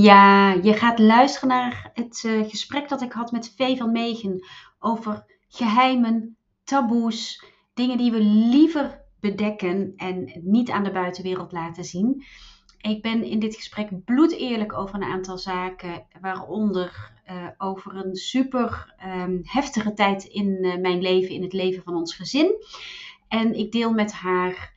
Ja, je gaat luisteren naar het uh, gesprek dat ik had met Vee van Megen over geheimen, taboes, dingen die we liever bedekken en niet aan de buitenwereld laten zien. Ik ben in dit gesprek bloedeerlijk over een aantal zaken, waaronder uh, over een super um, heftige tijd in uh, mijn leven, in het leven van ons gezin. En ik deel met haar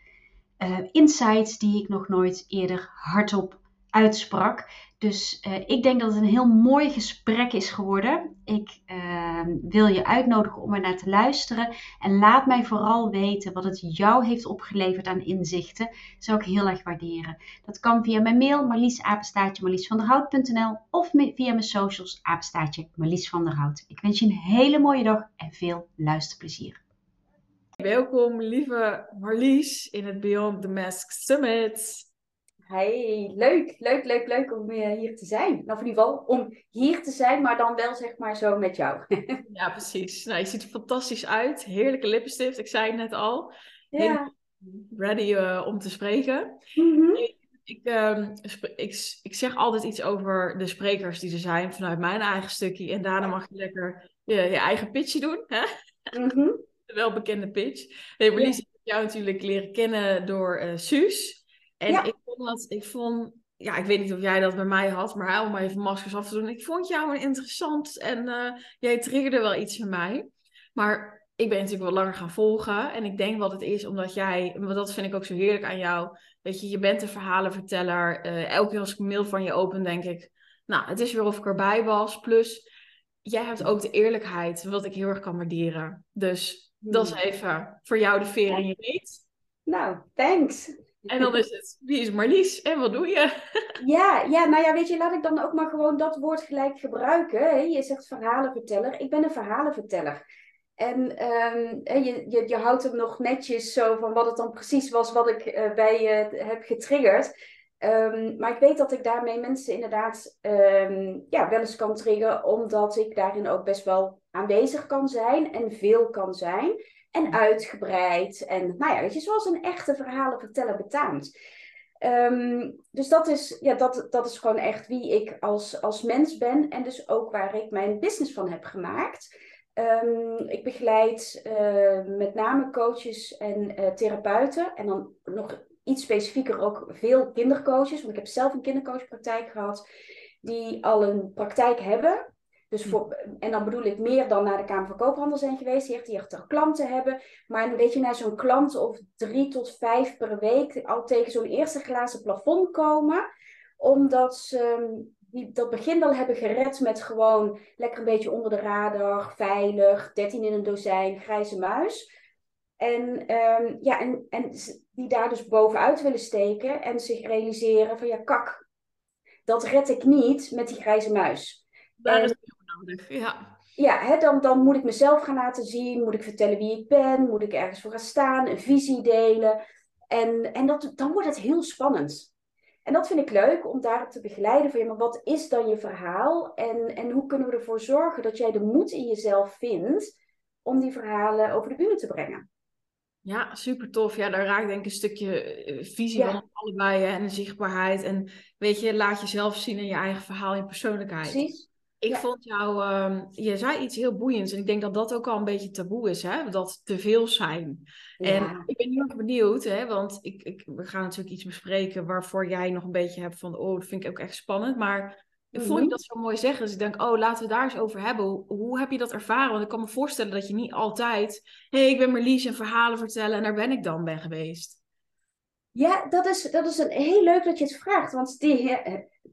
insights die ik nog nooit eerder hardop uitsprak. Dus uh, ik denk dat het een heel mooi gesprek is geworden. Ik uh, wil je uitnodigen om er naar te luisteren. En laat mij vooral weten wat het jou heeft opgeleverd aan inzichten. Zou ik heel erg waarderen. Dat kan via mijn mail marliesapenstaatje marliesvanderhout.nl of via mijn socials apenstaatje Marlies. Ik wens je een hele mooie dag en veel luisterplezier. Welkom lieve Marlies in het Beyond the Mask Summit. Hey, leuk, leuk, leuk, leuk om hier te zijn. Nou, in ieder geval om hier te zijn, maar dan wel zeg maar zo met jou. ja, precies. Nou, je ziet er fantastisch uit. Heerlijke lippenstift, ik zei het net al. Ja. Ready uh, om te spreken. Mm-hmm. Ik, ik, ik zeg altijd iets over de sprekers die er zijn vanuit mijn eigen stukje. En daarna mag je lekker je, je eigen pitchje doen. Hè? Mm-hmm. De welbekende pitch. Hey, Marlies, ik heb jou natuurlijk leren kennen door uh, Suus. En ja. ik vond dat, ik vond, ja, ik weet niet of jij dat bij mij had, maar om even maskers af te doen. Ik vond jou een interessant en uh, jij triggerde wel iets in mij. Maar ik ben natuurlijk wel langer gaan volgen. En ik denk wat het is, omdat jij, want dat vind ik ook zo heerlijk aan jou. Weet je, je bent een verhalenverteller. Uh, elke keer als ik een mail van je open, denk ik, nou, het is weer of ik erbij was. Plus, jij hebt ook de eerlijkheid, wat ik heel erg kan waarderen. Dus dat is even voor jou de veer in je reet. Nou, thanks. En dan is het, wie is Marlies en wat doe je? Ja, ja, nou ja, weet je, laat ik dan ook maar gewoon dat woord gelijk gebruiken. Je zegt verhalenverteller. Ik ben een verhalenverteller. En um, je, je, je houdt hem nog netjes zo van wat het dan precies was wat ik uh, bij je heb getriggerd. Um, maar ik weet dat ik daarmee mensen inderdaad um, ja, wel eens kan triggeren, omdat ik daarin ook best wel aanwezig kan zijn en veel kan zijn en uitgebreid. En nou ja, weet je, zoals een echte verhalenverteller betaamt. Um, dus dat is, ja, dat, dat is gewoon echt wie ik als, als mens ben. En dus ook waar ik mijn business van heb gemaakt. Um, ik begeleid uh, met name coaches en uh, therapeuten. En dan nog iets specifieker ook veel kindercoaches. Want ik heb zelf een kindercoachpraktijk gehad. Die al een praktijk hebben. Dus voor, en dan bedoel ik meer dan naar de Kamer van Koophandel zijn geweest, die echt, die echt klanten hebben. Maar een beetje naar zo'n klant of drie tot vijf per week al tegen zo'n eerste glazen plafond komen. Omdat ze die, dat begin al hebben gered met gewoon lekker een beetje onder de radar, veilig, 13 in een dozijn, grijze muis. En, um, ja, en, en die daar dus bovenuit willen steken en zich realiseren van ja, kak, dat red ik niet met die grijze muis. Is nodig, ja. Ja, hè, dan, dan moet ik mezelf gaan laten zien, moet ik vertellen wie ik ben, moet ik ergens voor gaan staan, een visie delen. En, en dat, dan wordt het heel spannend. En dat vind ik leuk om daarop te begeleiden van je, maar wat is dan je verhaal? En, en hoe kunnen we ervoor zorgen dat jij de moed in jezelf vindt om die verhalen over de bühne te brengen? Ja, super tof. Ja, daar raakt denk ik een stukje eh, visie van allebei hè, en de zichtbaarheid. En weet je, laat jezelf zien in je eigen verhaal, je persoonlijkheid. Precies. Ik vond jou, um, je zei iets heel boeiends en ik denk dat dat ook al een beetje taboe is, hè? dat te veel zijn. Ja. En ik ben heel erg benieuwd, hè? want ik, ik, we gaan natuurlijk iets bespreken waarvoor jij nog een beetje hebt van, oh, dat vind ik ook echt spannend. Maar ik vond je dat zo mooi zeggen, dus ik denk, oh, laten we daar eens over hebben. Hoe, hoe heb je dat ervaren? Want ik kan me voorstellen dat je niet altijd, hé, hey, ik ben Marlies en verhalen vertellen en daar ben ik dan ben geweest. Ja, dat is, dat is een, heel leuk dat je het vraagt, want die,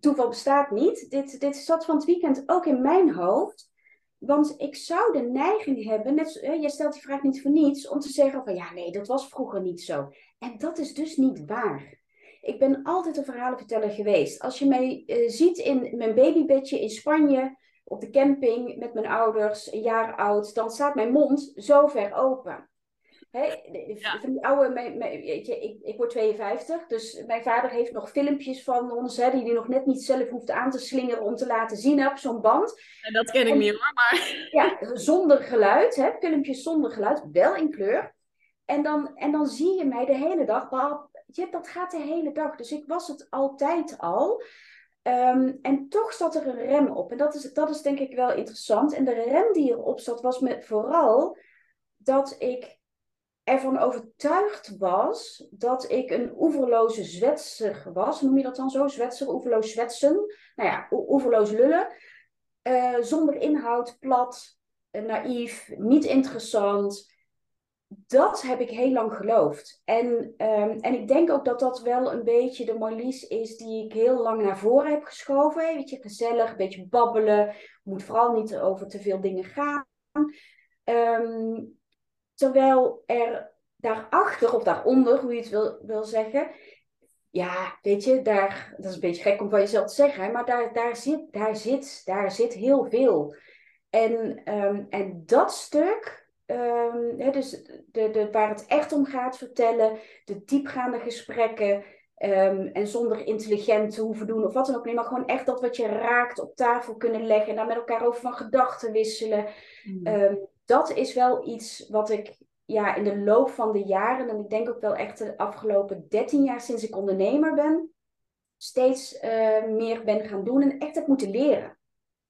toeval bestaat niet. Dit, dit zat van het weekend ook in mijn hoofd. Want ik zou de neiging hebben, net, je stelt die vraag niet voor niets, om te zeggen van ja, nee, dat was vroeger niet zo. En dat is dus niet waar. ik ben altijd een verhalenverteller geweest. Als je mij uh, ziet in mijn babybedje in Spanje, op de camping met mijn ouders, een jaar oud, dan staat mijn mond zo ver open. Hè, van die oude, mijn, mijn, weet je, ik, ik word 52, dus mijn vader heeft nog filmpjes van ons, hè, die hij nog net niet zelf hoeft aan te slingeren om te laten zien op zo'n band. En dat ken ik niet hoor, maar... Ja, zonder geluid, hè, filmpjes zonder geluid, wel in kleur. En dan, en dan zie je mij de hele dag, je, dat gaat de hele dag. Dus ik was het altijd al. Ehm, en toch zat er een rem op. En dat is, dat is denk ik wel interessant. En de rem die erop zat was met vooral dat ik ervan overtuigd was dat ik een oeverloze zwetser was. Noem je dat dan zo? Zwetser, oeverloos zwetsen. Nou ja, oeverloos lullen. Uh, zonder inhoud, plat, uh, naïef, niet interessant. Dat heb ik heel lang geloofd. En, um, en ik denk ook dat dat wel een beetje de Marlies is die ik heel lang naar voren heb geschoven. Weet je, gezellig, een beetje babbelen. Moet vooral niet over te veel dingen gaan. Um, Terwijl er daarachter of daaronder, hoe je het wil, wil zeggen, ja, weet je, daar, dat is een beetje gek om van jezelf te zeggen, maar daar, daar, zit, daar, zit, daar zit heel veel. En, um, en dat stuk, um, hè, dus de, de, waar het echt om gaat vertellen, de diepgaande gesprekken, um, en zonder intelligent te hoeven doen of wat dan ook. Nee, maar gewoon echt dat wat je raakt op tafel kunnen leggen en daar met elkaar over van gedachten wisselen. Mm dat is wel iets wat ik ja, in de loop van de jaren, en ik denk ook wel echt de afgelopen 13 jaar sinds ik ondernemer ben, steeds uh, meer ben gaan doen en echt heb moeten leren.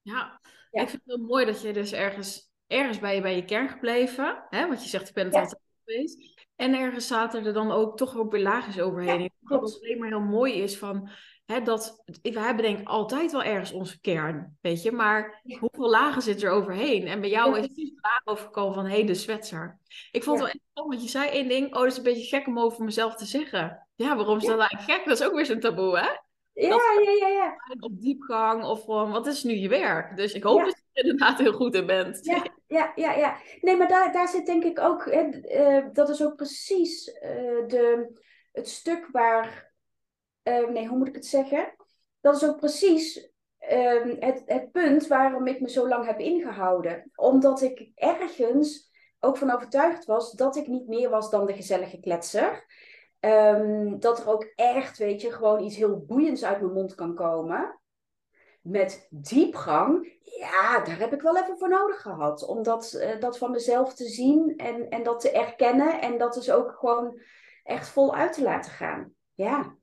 Ja, ja. ik vind het heel mooi dat je dus ergens, ergens bij, je, bij je kern gebleven, hè? want je zegt ik ben het ja. altijd geweest. En ergens zaten er dan ook toch ook weer laagjes overheen. Ja, wat alleen maar heel mooi is van Hè, dat, we hebben denk ik altijd wel ergens onze kern, weet je. Maar hoeveel lagen zit er overheen? En bij jou is het niet laag overgekomen van, hé, hey, de zwetser. Ik vond het wel echt want je zei één ding, oh, dat is een beetje gek om over mezelf te zeggen. Ja, waarom is dat eigenlijk gek? Dat is ook weer zo'n taboe, hè? Ja, ja, ja, ja. Op diepgang of gewoon, wat is nu je werk? Dus ik hoop dat je er inderdaad heel goed in bent. Ja, ja, ja. ja. Nee, maar daar, daar zit denk ik ook, hè, uh, dat is ook precies uh, de, het stuk waar uh, nee, hoe moet ik het zeggen? Dat is ook precies uh, het, het punt waarom ik me zo lang heb ingehouden. Omdat ik ergens ook van overtuigd was dat ik niet meer was dan de gezellige kletser. Um, dat er ook echt, weet je, gewoon iets heel boeiends uit mijn mond kan komen. Met diepgang, ja, daar heb ik wel even voor nodig gehad. Om dat, uh, dat van mezelf te zien en, en dat te erkennen. En dat dus ook gewoon echt vol uit te laten gaan. Ja.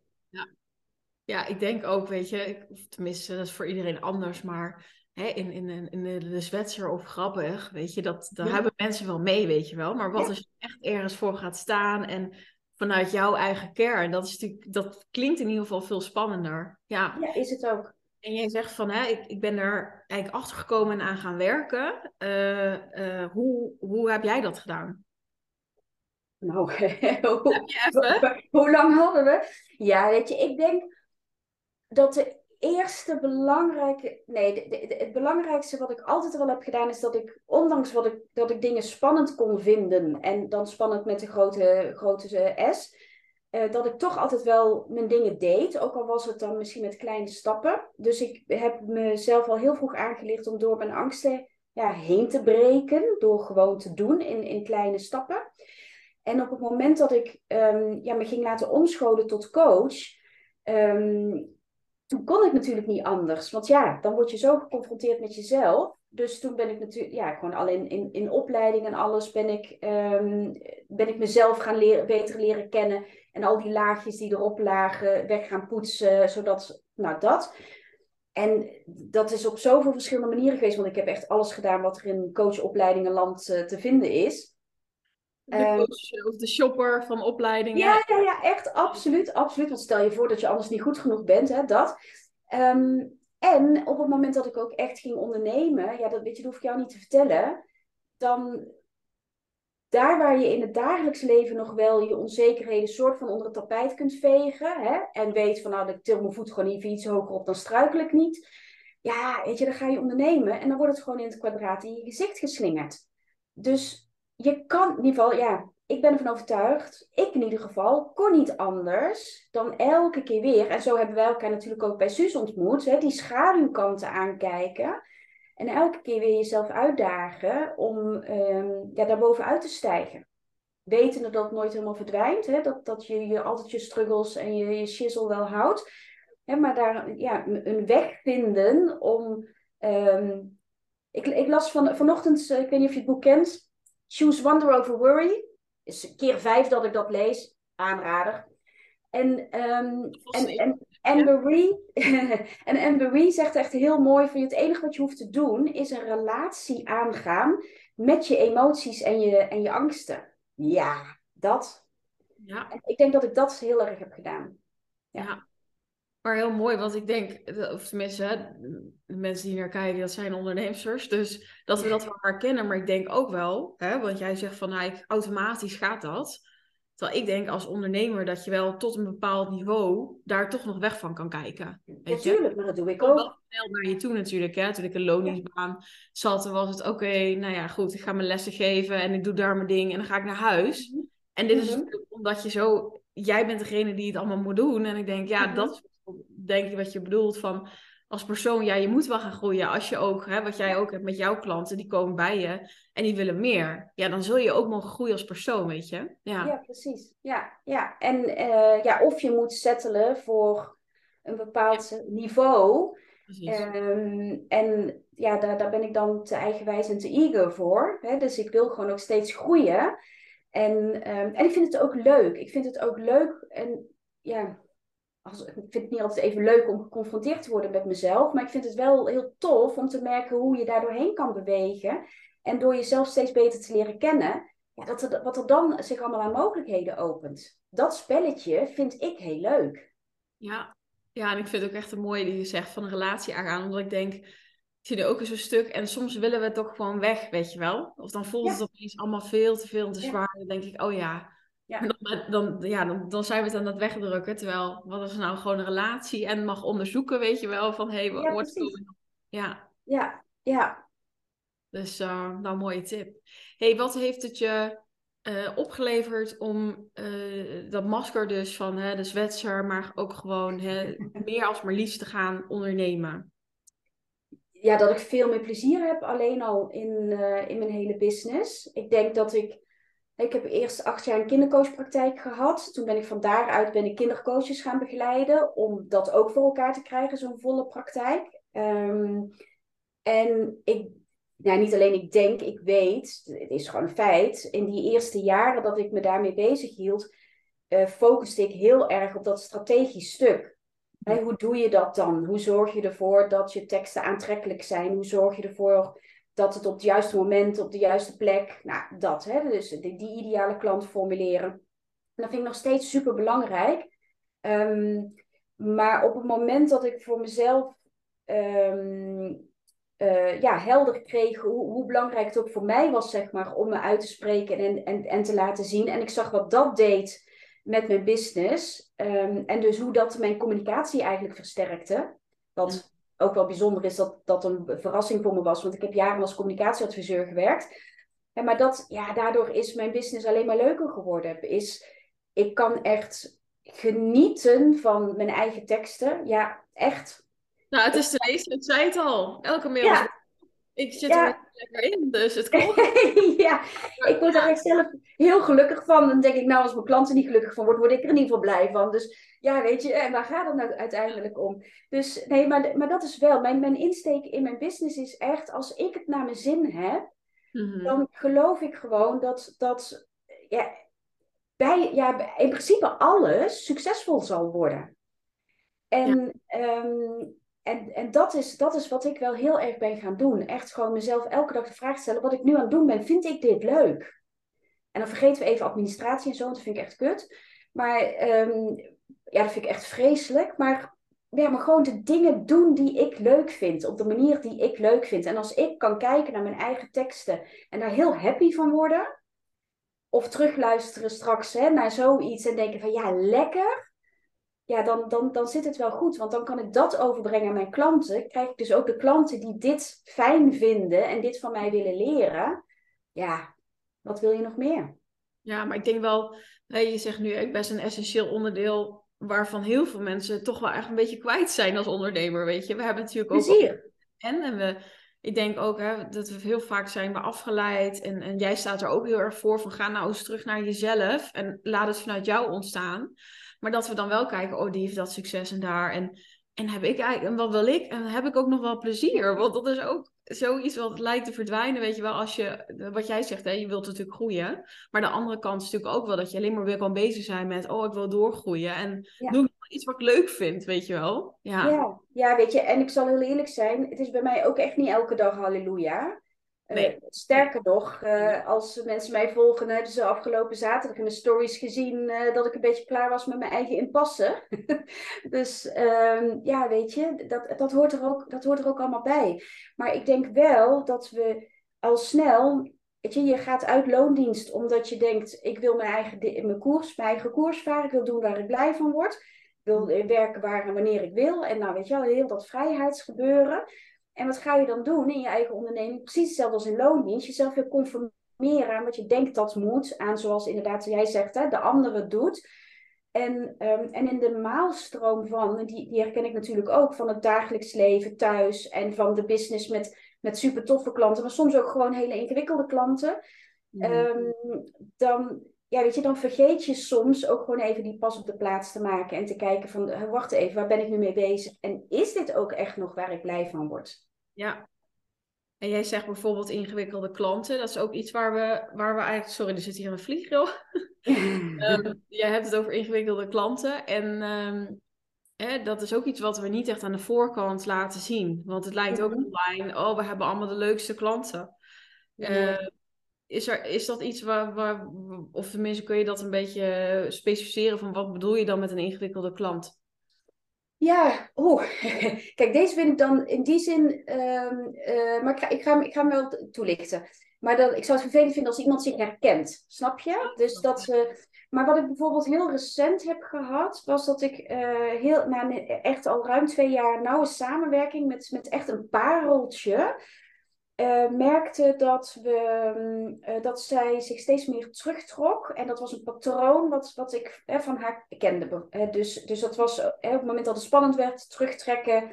Ja, ik denk ook, weet je, tenminste, dat is voor iedereen anders, maar hè, in, in, in de, de Zwetser of grappig, weet je, dat, daar hebben mensen wel mee, weet je wel. Maar wat als je echt ergens voor gaat staan en vanuit jouw eigen kern, dat, is natuurlijk, dat klinkt in ieder geval veel spannender. Ja, ja is het ook. En jij zegt van, hè, ik, ik ben er eigenlijk achter gekomen en aan gaan werken. Uh, uh, hoe, hoe heb jij dat gedaan? Nou, hoe, hoe lang hadden we? Ja, weet je, ik denk dat de eerste belangrijke. Nee, het belangrijkste wat ik altijd wel heb gedaan is dat ik, ondanks wat ik, dat ik dingen spannend kon vinden, en dan spannend met de grote, grote S, uh, dat ik toch altijd wel mijn dingen deed, ook al was het dan misschien met kleine stappen. Dus ik heb mezelf al heel vroeg aangeleerd om door mijn angsten ja, heen te breken, door gewoon te doen in, in kleine stappen. En op het moment dat ik um, ja, me ging laten omscholen tot coach, um, toen kon ik natuurlijk niet anders. Want ja, dan word je zo geconfronteerd met jezelf. Dus toen ben ik natuurlijk, ja, gewoon al in, in, in opleiding en alles ben ik, um, ben ik mezelf gaan leren, beter leren kennen. En al die laagjes die erop lagen, weg gaan poetsen, zodat, nou dat. En dat is op zoveel verschillende manieren geweest, want ik heb echt alles gedaan wat er in coachopleidingenland uh, te vinden is. De ehm, coach of de shopper van opleidingen. Ja, ja, ja, echt absoluut, absoluut. Want stel je voor dat je anders niet goed genoeg bent, hè, dat. Um, en op het moment dat ik ook echt ging ondernemen, ja, dat weet je, dat hoef ik jou niet te vertellen. Dan daar waar je in het dagelijks leven nog wel je onzekerheden soort van onder het tapijt kunt vegen. Hè, en weet van nou, ik til mijn voet gewoon even iets hoger op, dan struikel ik niet. Ja, weet je, dan ga je ondernemen en dan wordt het gewoon in het kwadraat in je gezicht geslingerd. Dus je kan in ieder geval, ja, ik ben ervan overtuigd, ik in ieder geval, kon niet anders dan elke keer weer. En zo hebben wij elkaar natuurlijk ook bij Suus ontmoet. Hè, die schaduwkanten aankijken. En elke keer weer jezelf uitdagen om um, ja, daarbovenuit te stijgen. Wetende dat het nooit helemaal verdwijnt. Hè? Dat, dat je, je altijd je struggles en je, je wel houdt. Hè? Maar daar ja, een weg vinden om... Um, ik, ik las van, vanochtend, eh, ik weet niet of je het boek kent. Choose Wonder Over Worry. Is keer vijf dat ik dat lees. Aanrader. En, um, en, en, en Anne zegt echt heel mooi van het enige wat je hoeft te doen is een relatie aangaan met je emoties en je, en je angsten. Ja, dat. Ja. En ik denk dat ik dat heel erg heb gedaan. Ja. ja. Maar heel mooi, want ik denk, of tenminste, de mensen die naar kijken, dat zijn ondernemers. Dus dat we dat wel herkennen. Maar ik denk ook wel, hè, want jij zegt van, nou, automatisch gaat dat. Terwijl ik denk als ondernemer dat je wel tot een bepaald niveau daar toch nog weg van kan kijken. Natuurlijk, maar dat doe ik ook. Wel snel naar je toe natuurlijk. Hè? Toen ik een loningsbaan zat, was het oké, nou ja, goed, ik ga mijn lessen geven en ik doe daar mijn ding en dan ga ik naar huis. Mhm. En dit is mhm. omdat je zo, jij bent degene die het allemaal moet doen. En ik denk, ja, mhm. dat is denk ik wat je bedoelt van als persoon, ja, je moet wel gaan groeien. Als je ook, hè, wat jij ook hebt met jouw klanten, die komen bij je en die willen meer. Ja, dan zul je ook mogen groeien als persoon, weet je. Ja, ja precies. Ja, ja. En uh, ja, of je moet settelen voor een bepaald niveau. Um, en ja, daar, daar ben ik dan te eigenwijs en te eager voor. Hè? Dus ik wil gewoon ook steeds groeien. En, um, en ik vind het ook leuk. Ik vind het ook leuk en ja, als, ik vind het niet altijd even leuk om geconfronteerd te worden met mezelf. Maar ik vind het wel heel tof om te merken hoe je daar doorheen kan bewegen. En door jezelf steeds beter te leren kennen, ja, dat er, wat er dan zich allemaal aan mogelijkheden opent. Dat spelletje vind ik heel leuk. Ja, ja en ik vind het ook echt een mooie die je zegt van een relatie aangaan. Omdat ik denk, ik zie er ook eens een stuk. En soms willen we toch gewoon weg, weet je wel. Of dan voelt het opeens allemaal veel te veel en te zwaar. Dan denk ik, oh ja, ja. Dan, dan, ja, dan, dan zijn we het aan het wegdrukken. Terwijl, wat is nou gewoon een relatie? En mag onderzoeken, weet je wel, van hé, hey, wat ja, wordt Ja. Ja, ja. Dus, uh, nou, mooie tip. hey, wat heeft het je uh, opgeleverd om uh, dat masker dus van hè, de zwetser, maar ook gewoon hè, meer als Marlies te gaan ondernemen? Ja, dat ik veel meer plezier heb alleen al in, in mijn hele business. Ik denk dat ik ik heb eerst acht jaar een kindercoachpraktijk gehad. Toen ben ik van daaruit ben ik kindercoaches gaan begeleiden. Om dat ook voor elkaar te krijgen, zo'n volle praktijk. Ehm, en ik, nou, niet alleen ik denk, ik weet, het is gewoon een feit. In die eerste jaren dat ik me daarmee bezig hield, uh, focuste ik heel erg op dat strategisch stuk. hoe doe je dat dan? Hoe zorg je ervoor dat je teksten aantrekkelijk zijn? Hoe zorg je ervoor dat het op het juiste moment, op de juiste plek, nou dat, hè, dus die, ideale klant formuleren. En dat vind ik nog steeds super belangrijk. Ehm, maar op het moment dat ik voor mezelf ehm, eh, ja, helder kreeg hoe, hoe, belangrijk het ook voor mij was, zeg maar, om me uit te spreken en, en, en te laten zien. En ik zag wat dat deed met mijn business. Um, en dus hoe dat mijn communicatie eigenlijk versterkte. Want ook wel bijzonder is dat dat een verrassing voor me was. Want ik heb jaren als communicatieadviseur gewerkt. En maar dat, ja, daardoor is mijn business alleen maar leuker geworden. Is, ik kan echt genieten van mijn eigen teksten. Ja, echt. Nou, het is te lezen, ik zei het al. Elke mail ja. Ik zit er lekker in, dus het komt. ja, ik word er echt zelf heel gelukkig van. Dan denk ik, nou, als mijn klanten niet gelukkig van worden, word ik er in ieder geval blij van. Dus ja, weet je, en waar gaat het nou uiteindelijk om? Dus nee, maar, maar dat is wel, mijn, mijn insteek in mijn business is echt, als ik het naar mijn zin heb, mhm. dan geloof ik gewoon dat, dat ja, bij, ja, in principe alles succesvol zal worden. En ehm, en, en dat, is, dat is wat ik wel heel erg ben gaan doen. Echt gewoon mezelf elke dag de vraag stellen: wat ik nu aan het doen ben, vind ik dit leuk? En dan vergeten we even administratie en zo, want dat vind ik echt kut. Maar um, ja, dat vind ik echt vreselijk. Maar, ja, maar gewoon de dingen doen die ik leuk vind, op de manier die ik leuk vind. En als ik kan kijken naar mijn eigen teksten en daar heel happy van worden, of terugluisteren straks hè, naar zoiets en denken van ja, lekker ja, dan, dan, dan zit het wel goed. Want dan kan ik dat overbrengen aan mijn klanten. Krijg ik dus ook de klanten die dit fijn vinden en dit van mij willen leren. Ja, wat wil je nog meer? Ja, maar ik denk wel, je zegt nu best een essentieel onderdeel waarvan heel veel mensen toch wel echt een beetje kwijt zijn als ondernemer, weet je. We hebben natuurlijk ook... Plezier. En, en we, ik denk ook hè, dat we heel vaak zijn we afgeleid. En, en jij staat er ook heel erg voor van ga nou eens terug naar jezelf en laat het vanuit jou ontstaan. Maar dat we dan wel kijken, oh die heeft dat succes en daar. En, en heb ik eigenlijk, en wat wil ik? En heb ik ook nog wel plezier? Want dat is ook zoiets wat lijkt te verdwijnen, weet je wel, als je, wat jij zegt, hè, je wilt natuurlijk groeien. Maar de andere kant is natuurlijk ook wel dat je alleen maar weer kan bezig zijn met, oh, ik wil doorgroeien. En ja. doe iets wat ik leuk vind, weet je wel. Ja. ja. Ja, weet je, en ik zal heel eerlijk zijn, het is bij mij ook echt niet elke dag halleluja. Eh, nee. sterker nog, uh, als mensen mij volgen, hebben ze afgelopen zaterdag in de stories gezien uh, dat ik een beetje klaar was met mijn eigen inpassen. dus um, ja, weet je, dat, dat, hoort er ook, dat hoort er ook allemaal bij. Maar ik denk wel dat we al snel, je, je gaat uit loondienst omdat je denkt, ik wil mijn eigen, mijn koers, mijn eigen koers varen, ik wil doen waar ik blij van word. Ik wil werken waar en wanneer ik wil. En nou, weet je wel, heel dat vrijheidsgebeuren. En wat ga je dan doen in je eigen onderneming? Precies hetzelfde als in loondienst. Jezelf weer conformeren aan wat je denkt dat moet. Aan zoals inderdaad jij zegt, hè, de andere doet. En, um, en in de maalstroom van, die, die herken ik natuurlijk ook, van het dagelijks leven thuis en van de business met, met super toffe klanten, maar soms ook gewoon hele ingewikkelde klanten. Um, dan, ja, weet je, dan vergeet je soms ook gewoon even die pas op de plaats te maken en te kijken van, wacht even, waar ben ik nu mee bezig? En is dit ook echt nog waar ik blij van word? Ja. En jij zegt bijvoorbeeld ingewikkelde klanten. Dat is ook iets waar we, waar we eigenlijk... Sorry, er zit hier een vliegro. um, jij hebt het over ingewikkelde klanten. En um, hè, dat is ook iets wat we niet echt aan de voorkant laten zien. Want het lijkt ook mhm. online... Oh, we hebben allemaal de leukste klanten. Uh, is, er, is dat iets waar, waar... Of tenminste, kun je dat een beetje specificeren van... Wat bedoel je dan met een ingewikkelde klant? Ja, oeh. Kijk, deze vind ik dan in die zin. Um, uh, maar ik ga, ik, ga, ik ga hem wel toelichten. Maar dan, ik zou het vervelend vinden als iemand zich herkent. Snap je? Dus dat ze. Maar wat ik bijvoorbeeld heel recent heb gehad, was dat ik uh, heel, nou, echt al ruim twee jaar nauwe samenwerking met, met echt een pareltje uh, merkte dat, we, uh, dat zij zich steeds meer terugtrok. En dat was een patroon wat, wat ik uh, van haar kende. dus, dus dat was op het moment dat het spannend werd, terugtrekken.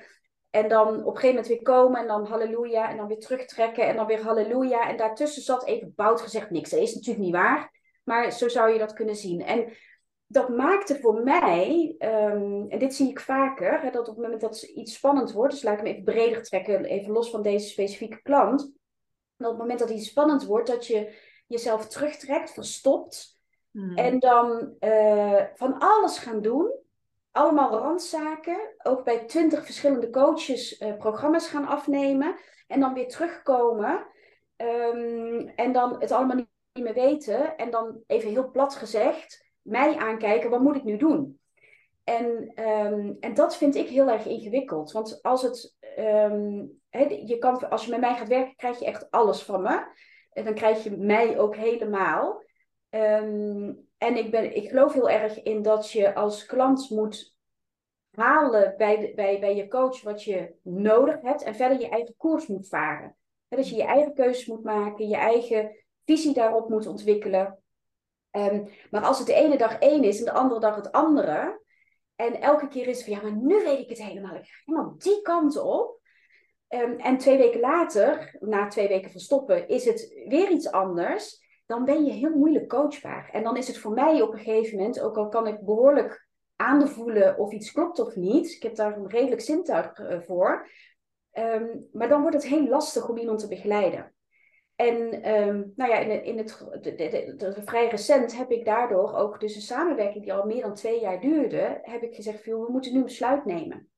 En dan op een gegeven moment weer komen en dan halleluja. En dan weer terugtrekken en dan weer halleluja. En daartussen zat even bout gezegd niks. Dat is natuurlijk niet waar. Maar zo zou je dat kunnen zien. En dat maakte voor mij, um, en dit zie ik vaker, hè, dat op het moment dat iets spannend wordt, dus laat ik hem even breder trekken, even los van deze specifieke klant, dat op het moment dat iets spannend wordt, dat je jezelf terugtrekt, verstopt, hmm. en dan uh, van alles gaan doen, allemaal randzaken, ook bij twintig verschillende coaches uh, programma's gaan afnemen, en dan weer terugkomen, um, en dan het allemaal niet meer weten, en dan even heel plat gezegd, mij aankijken, wat moet ik nu doen? En, um, en dat vind ik heel erg ingewikkeld. Want als, het, um, je kan, als je met mij gaat werken, krijg je echt alles van me. En dan krijg je mij ook helemaal. Um, en ik, ben, ik geloof heel erg in dat je als klant moet halen bij, de, bij, bij je coach wat je nodig hebt. En verder je eigen koers moet varen. Dat je je eigen keuzes moet maken, je eigen visie daarop moet ontwikkelen. Um, maar als het de ene dag één is en de andere dag het andere. En elke keer is het van ja, maar nu weet ik het helemaal. Ik ga helemaal die kant op. Um, en twee weken later, na twee weken van stoppen, is het weer iets anders. Dan ben je heel moeilijk coachbaar. En dan is het voor mij op een gegeven moment, ook al kan ik behoorlijk aanvoelen of iets klopt of niet. Ik heb daar een redelijk zintuig uh, voor. Um, maar dan wordt het heel lastig om iemand te begeleiden. En um, nou ja, in, in het de, de, de, vrij recent heb ik daardoor ook dus een samenwerking die al meer dan twee jaar duurde, heb ik gezegd, we moeten nu een besluit nemen.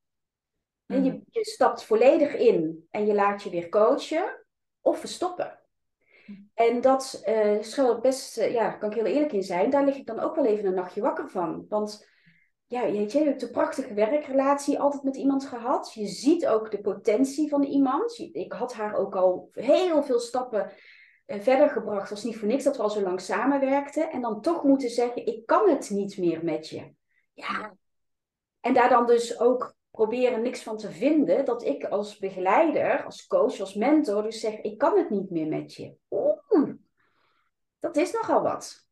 Mm. Je, je, stapt volledig in en je laat je weer coachen of we stoppen. En dat uh, best, uh, ja, kan ik heel eerlijk in zijn, daar lig ik dan ook wel even een nachtje wakker van. Want ja, je, je hebt een prachtige werkrelatie altijd met iemand gehad. Je ziet ook de potentie van iemand. Ik had haar ook al heel veel stappen eh, verder gebracht. Het was niet voor niks dat we al zo lang samenwerkten. En dan toch moeten zeggen, ik kan het niet meer met je. Ja. En daar dan dus ook proberen niks van te vinden. Dat ik als begeleider, als coach, als mentor dus zeg, ik kan het niet meer met je. Oeh, dat is nogal wat.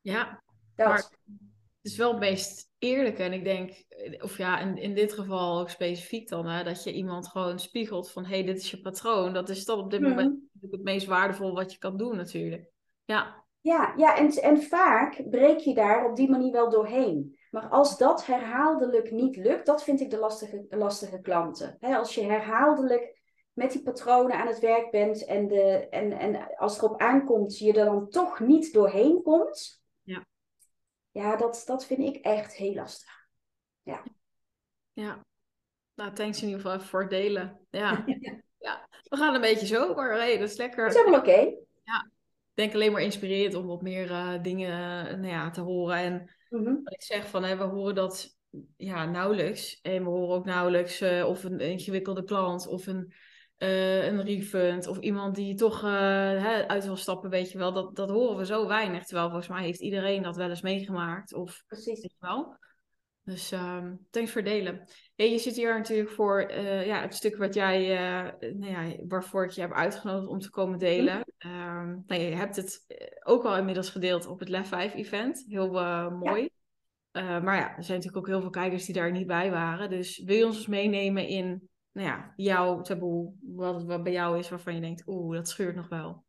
Ja, Dat. maar is wel het meest eerlijke. En ik denk, of ja, in, in dit geval ook specifiek dan, hè, dat je iemand gewoon spiegelt van, hé, hey, dit is je patroon. Dat is dan op dit Mhm. moment natuurlijk het meest waardevol wat je kan doen natuurlijk. Ja, Ja, ja en, en vaak breek je daar op die manier wel doorheen. Maar als dat herhaaldelijk niet lukt, dat vind ik de lastige, lastige klanten. Als je herhaaldelijk met die patronen aan het werk bent en, de, en, en als het erop aankomt, je er dan toch niet doorheen komt. Ja. Ja, dat, dat vind ik echt heel lastig. ja. Nou, thanks in ieder geval even voor het delen. Ja, ja. we gaan een beetje zo, maar hey, dat is lekker. Dat is helemaal oké. Ik denk alleen maar inspirerend om wat meer eh, dingen eh, nou ja, te horen. En Mhm. wat ik zeg van, hè, we horen dat ja, nauwelijks. En we horen ook nauwelijks eh, of een ingewikkelde klant of een, eh, een refund of iemand die toch eh, hè, uit wil stappen, weet je wel. Dat, dat horen we zo weinig. Terwijl volgens mij heeft iedereen dat wel eens meegemaakt. Of Precies. weet je wel. Dus ehm thanks voor delen. Hey, je zit hier natuurlijk voor eh, ja, het stuk wat jij, nou ja, waarvoor ik je heb uitgenodigd om te komen delen. Ehm, nou, je hebt het ook al inmiddels gedeeld op het Lef 5 event. Heel mooi. Maar ja, er zijn natuurlijk ook heel veel kijkers die daar niet bij waren. Dus wil je ons eens meenemen in nou ja, jouw taboe, wat wat bij jou is waarvan je denkt, oeh, dat schuurt nog wel.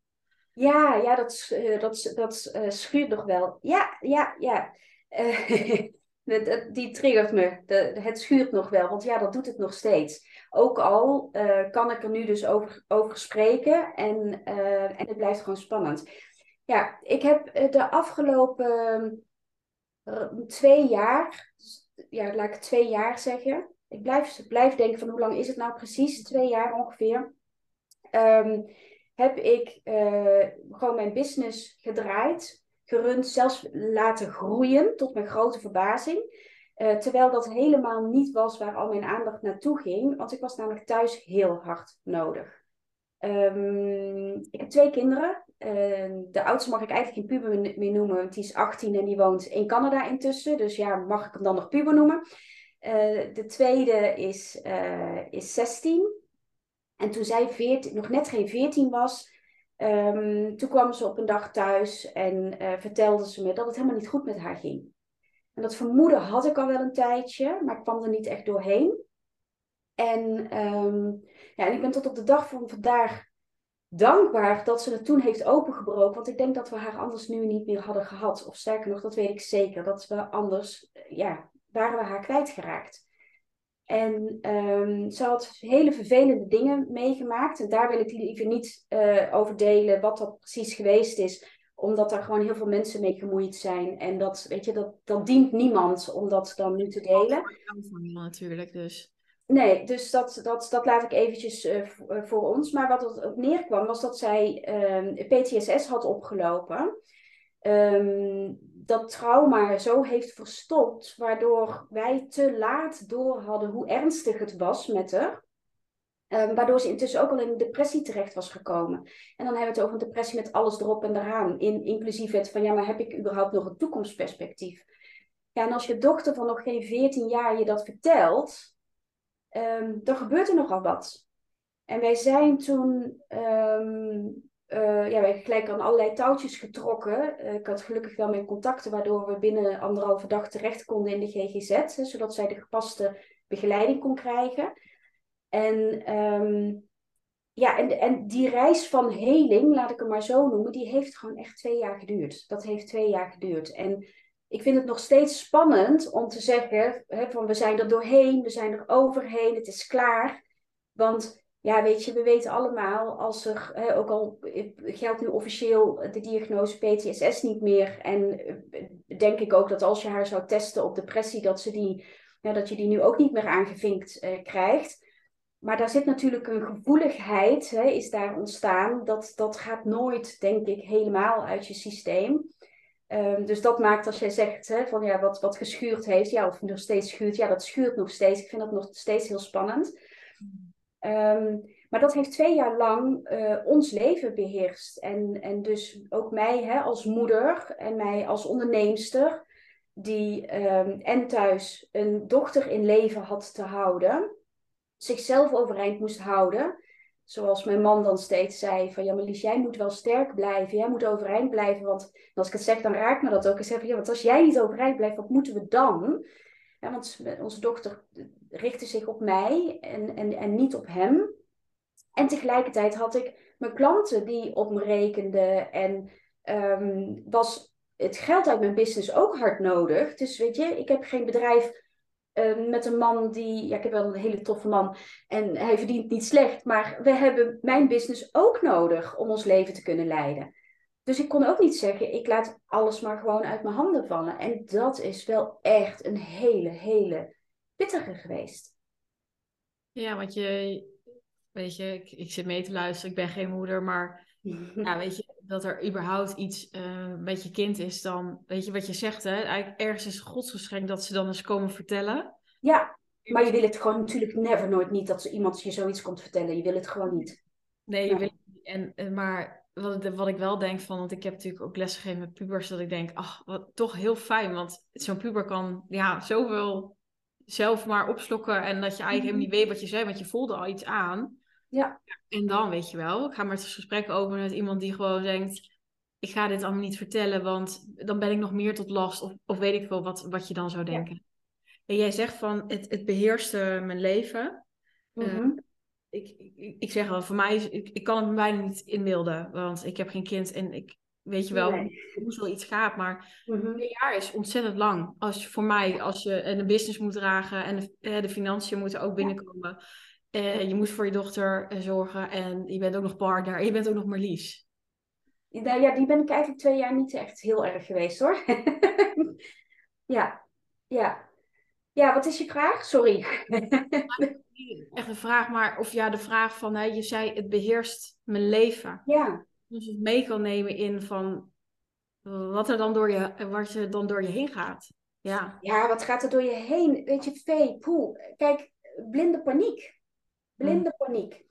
Ja, ja, dat, eh, dat, dat eh, schuurt nog wel. Ja, ja, ja. Die triggert me. Het schuurt nog wel, want ja, dat doet het nog steeds. Ook al eh, kan ik er nu dus over, over spreken en, en het blijft gewoon spannend. Ja, ik heb de afgelopen twee jaar, ja, laat ik twee jaar zeggen. Ik blijf, blijf denken van hoe lang is het nou precies? Twee jaar ongeveer. Ehm, heb ik eh, gewoon mijn business gedraaid, gerund, zelfs laten groeien tot mijn grote verbazing. Eh, terwijl dat helemaal niet was waar al mijn aandacht naartoe ging, want ik was namelijk thuis heel hard nodig. Ehm, ik heb twee kinderen. Eh, de oudste mag ik eigenlijk geen puber meer noemen, want die is 18 en die woont in Canada intussen. Dus ja, mag ik hem dan nog puber noemen? Eh, de tweede is, eh, is 16. En toen zij 14, nog net geen 14 was, ehm, toen kwam ze op een dag thuis en eh, vertelde ze me dat het helemaal niet goed met haar ging. En dat vermoeden had ik al wel een tijdje, maar ik kwam er niet echt doorheen. En, ehm, ja, en ik ben tot op de dag van vandaag dankbaar dat ze het toen heeft opengebroken. Want ik denk dat we haar anders nu niet meer hadden gehad. Of sterker nog, dat weet ik zeker. Dat we anders, ja, waren we haar kwijtgeraakt. En ehm, ze had hele vervelende dingen meegemaakt. En daar wil ik liever niet eh, over delen wat dat precies geweest is. Omdat daar gewoon heel veel mensen mee gemoeid zijn. En dat, weet je, dat, dat dient niemand om dat dan nu te delen. Jou natuurlijk, dus. Nee, dus dat, dat, dat laat ik eventjes eh, eh, voor ons. Maar wat het op neerkwam, was dat zij ehm, PTSS had opgelopen. Ehm, dat trauma zo heeft verstopt, waardoor wij te laat door hadden hoe ernstig het was met haar. Ehm, waardoor ze intussen ook al in depressie terecht was gekomen. En dan hebben we het over een depressie met alles erop en eraan. In, inclusief het van, ja, maar heb ik überhaupt nog een toekomstperspectief? Ja, en als je dochter van nog geen 14 jaar je dat vertelt, ehm, dan gebeurt er nogal wat. En wij zijn toen, ehm, eh, ja, wij gelijk aan allerlei touwtjes getrokken. Eh, ik had gelukkig wel mijn contacten, waardoor we binnen anderhalve dag terecht konden in de GGZ, zodat zij de gepaste begeleiding kon krijgen. En, ehm, ja, en, en die reis van heling, laat ik hem maar zo noemen, die heeft gewoon echt twee jaar geduurd. Dat heeft twee jaar geduurd. En ik vind het nog steeds spannend om te zeggen hè, van we zijn er doorheen, we zijn er overheen, het is klaar. Want ja, weet je, we weten allemaal, als er, hè, ook al geldt nu officieel de diagnose PTSS niet meer. En eh, denk ik ook dat als je haar zou testen op depressie, dat, ze die, ja, dat je die nu ook niet meer aangevinkt eh, krijgt. Maar daar zit natuurlijk een gevoeligheid, hè, is daar ontstaan. Dat, dat gaat nooit, denk ik, helemaal uit je systeem. Um, dus dat maakt als jij zegt hè, van ja, wat, wat geschuurd heeft, ja, of nog steeds schuurt, ja, dat schuurt nog steeds. Ik vind dat nog steeds heel spannend. Um, maar dat heeft twee jaar lang uh, ons leven beheerst. En, en dus ook mij hè, als moeder en mij als onderneemster, die um, en thuis een dochter in leven had te houden, zichzelf overeind moest houden, zoals mijn man dan steeds zei, van ja, maar Lies, jij moet wel sterk blijven. Jij moet overeind blijven. Want als ik het zeg, dan raakt me dat ook. Ik zeg ja, want als jij niet overeind blijft, wat moeten we dan? Ja, want onze dochter richtte zich op mij en, en, en niet op hem. En tegelijkertijd had ik mijn klanten die op me rekenden. En ehm, was het geld uit mijn business ook hard nodig. Dus weet je, ik heb geen bedrijf Ehm, met een man die, ja, ik heb wel een hele toffe man en hij verdient niet slecht, maar we hebben mijn business ook nodig om ons leven te kunnen leiden. Dus ik kon ook niet zeggen, ik laat alles maar gewoon uit mijn handen vallen. En dat is wel echt een hele, hele pittige geweest. Ja, want je, weet je, ik, ik zit mee te luisteren, ik ben geen moeder, maar ja, weet je, dat er überhaupt iets uh, met je kind is, dan weet je wat je zegt, hè? Eigenlijk ergens is godsgeschenk dat ze dan eens komen vertellen. Ja, maar je wil het gewoon natuurlijk never nooit niet dat iemand je zoiets komt vertellen. Je wil het gewoon niet. Nee, je wil het niet. En, en, maar wat, wat ik wel denk van, want ik heb natuurlijk ook lesgegeven met pubers, dat ik denk, ach, wat toch heel fijn, want zo'n puber kan ja, zoveel zelf maar opslokken en dat je eigenlijk helemaal niet weet wat je zei, want je voelde al iets aan. Ja. En dan weet je wel, ik ga maar het gesprek over met iemand die gewoon denkt, ik ga dit allemaal niet vertellen, want dan ben ik nog meer tot last. Of, of weet ik wel wat, wat je dan zou denken. En jij zegt van, het, het beheerste mijn leven. Mm ik, ik, ik, zeg wel, voor mij, is, ik, ik kan het me bijna niet inbeelden. Want ik heb geen kind en ik weet je wel hoe zoiets gaat. Maar mm een jaar is ontzettend lang. Als je, voor mij, als je een business moet dragen en de, de financiën moeten ook binnenkomen. Ja. Uh, je moet voor je dochter eh, zorgen en je bent ook nog partner en je bent ook nog Marlies. Nou ja, die ben ik eigenlijk twee jaar niet echt heel erg geweest hoor. ja, ja. Ja, wat is je vraag? Sorry. Echt een vraag, maar of ja, de vraag van, hè, je zei het beheerst mijn leven. Ja. Dus het mee kan nemen in van wat er dan door je, wat er dan door je heen gaat. Ja. Ja, wat gaat er door je heen? Weet je, vee, poe. Kijk, blinde paniek. Blinde mm. paniek.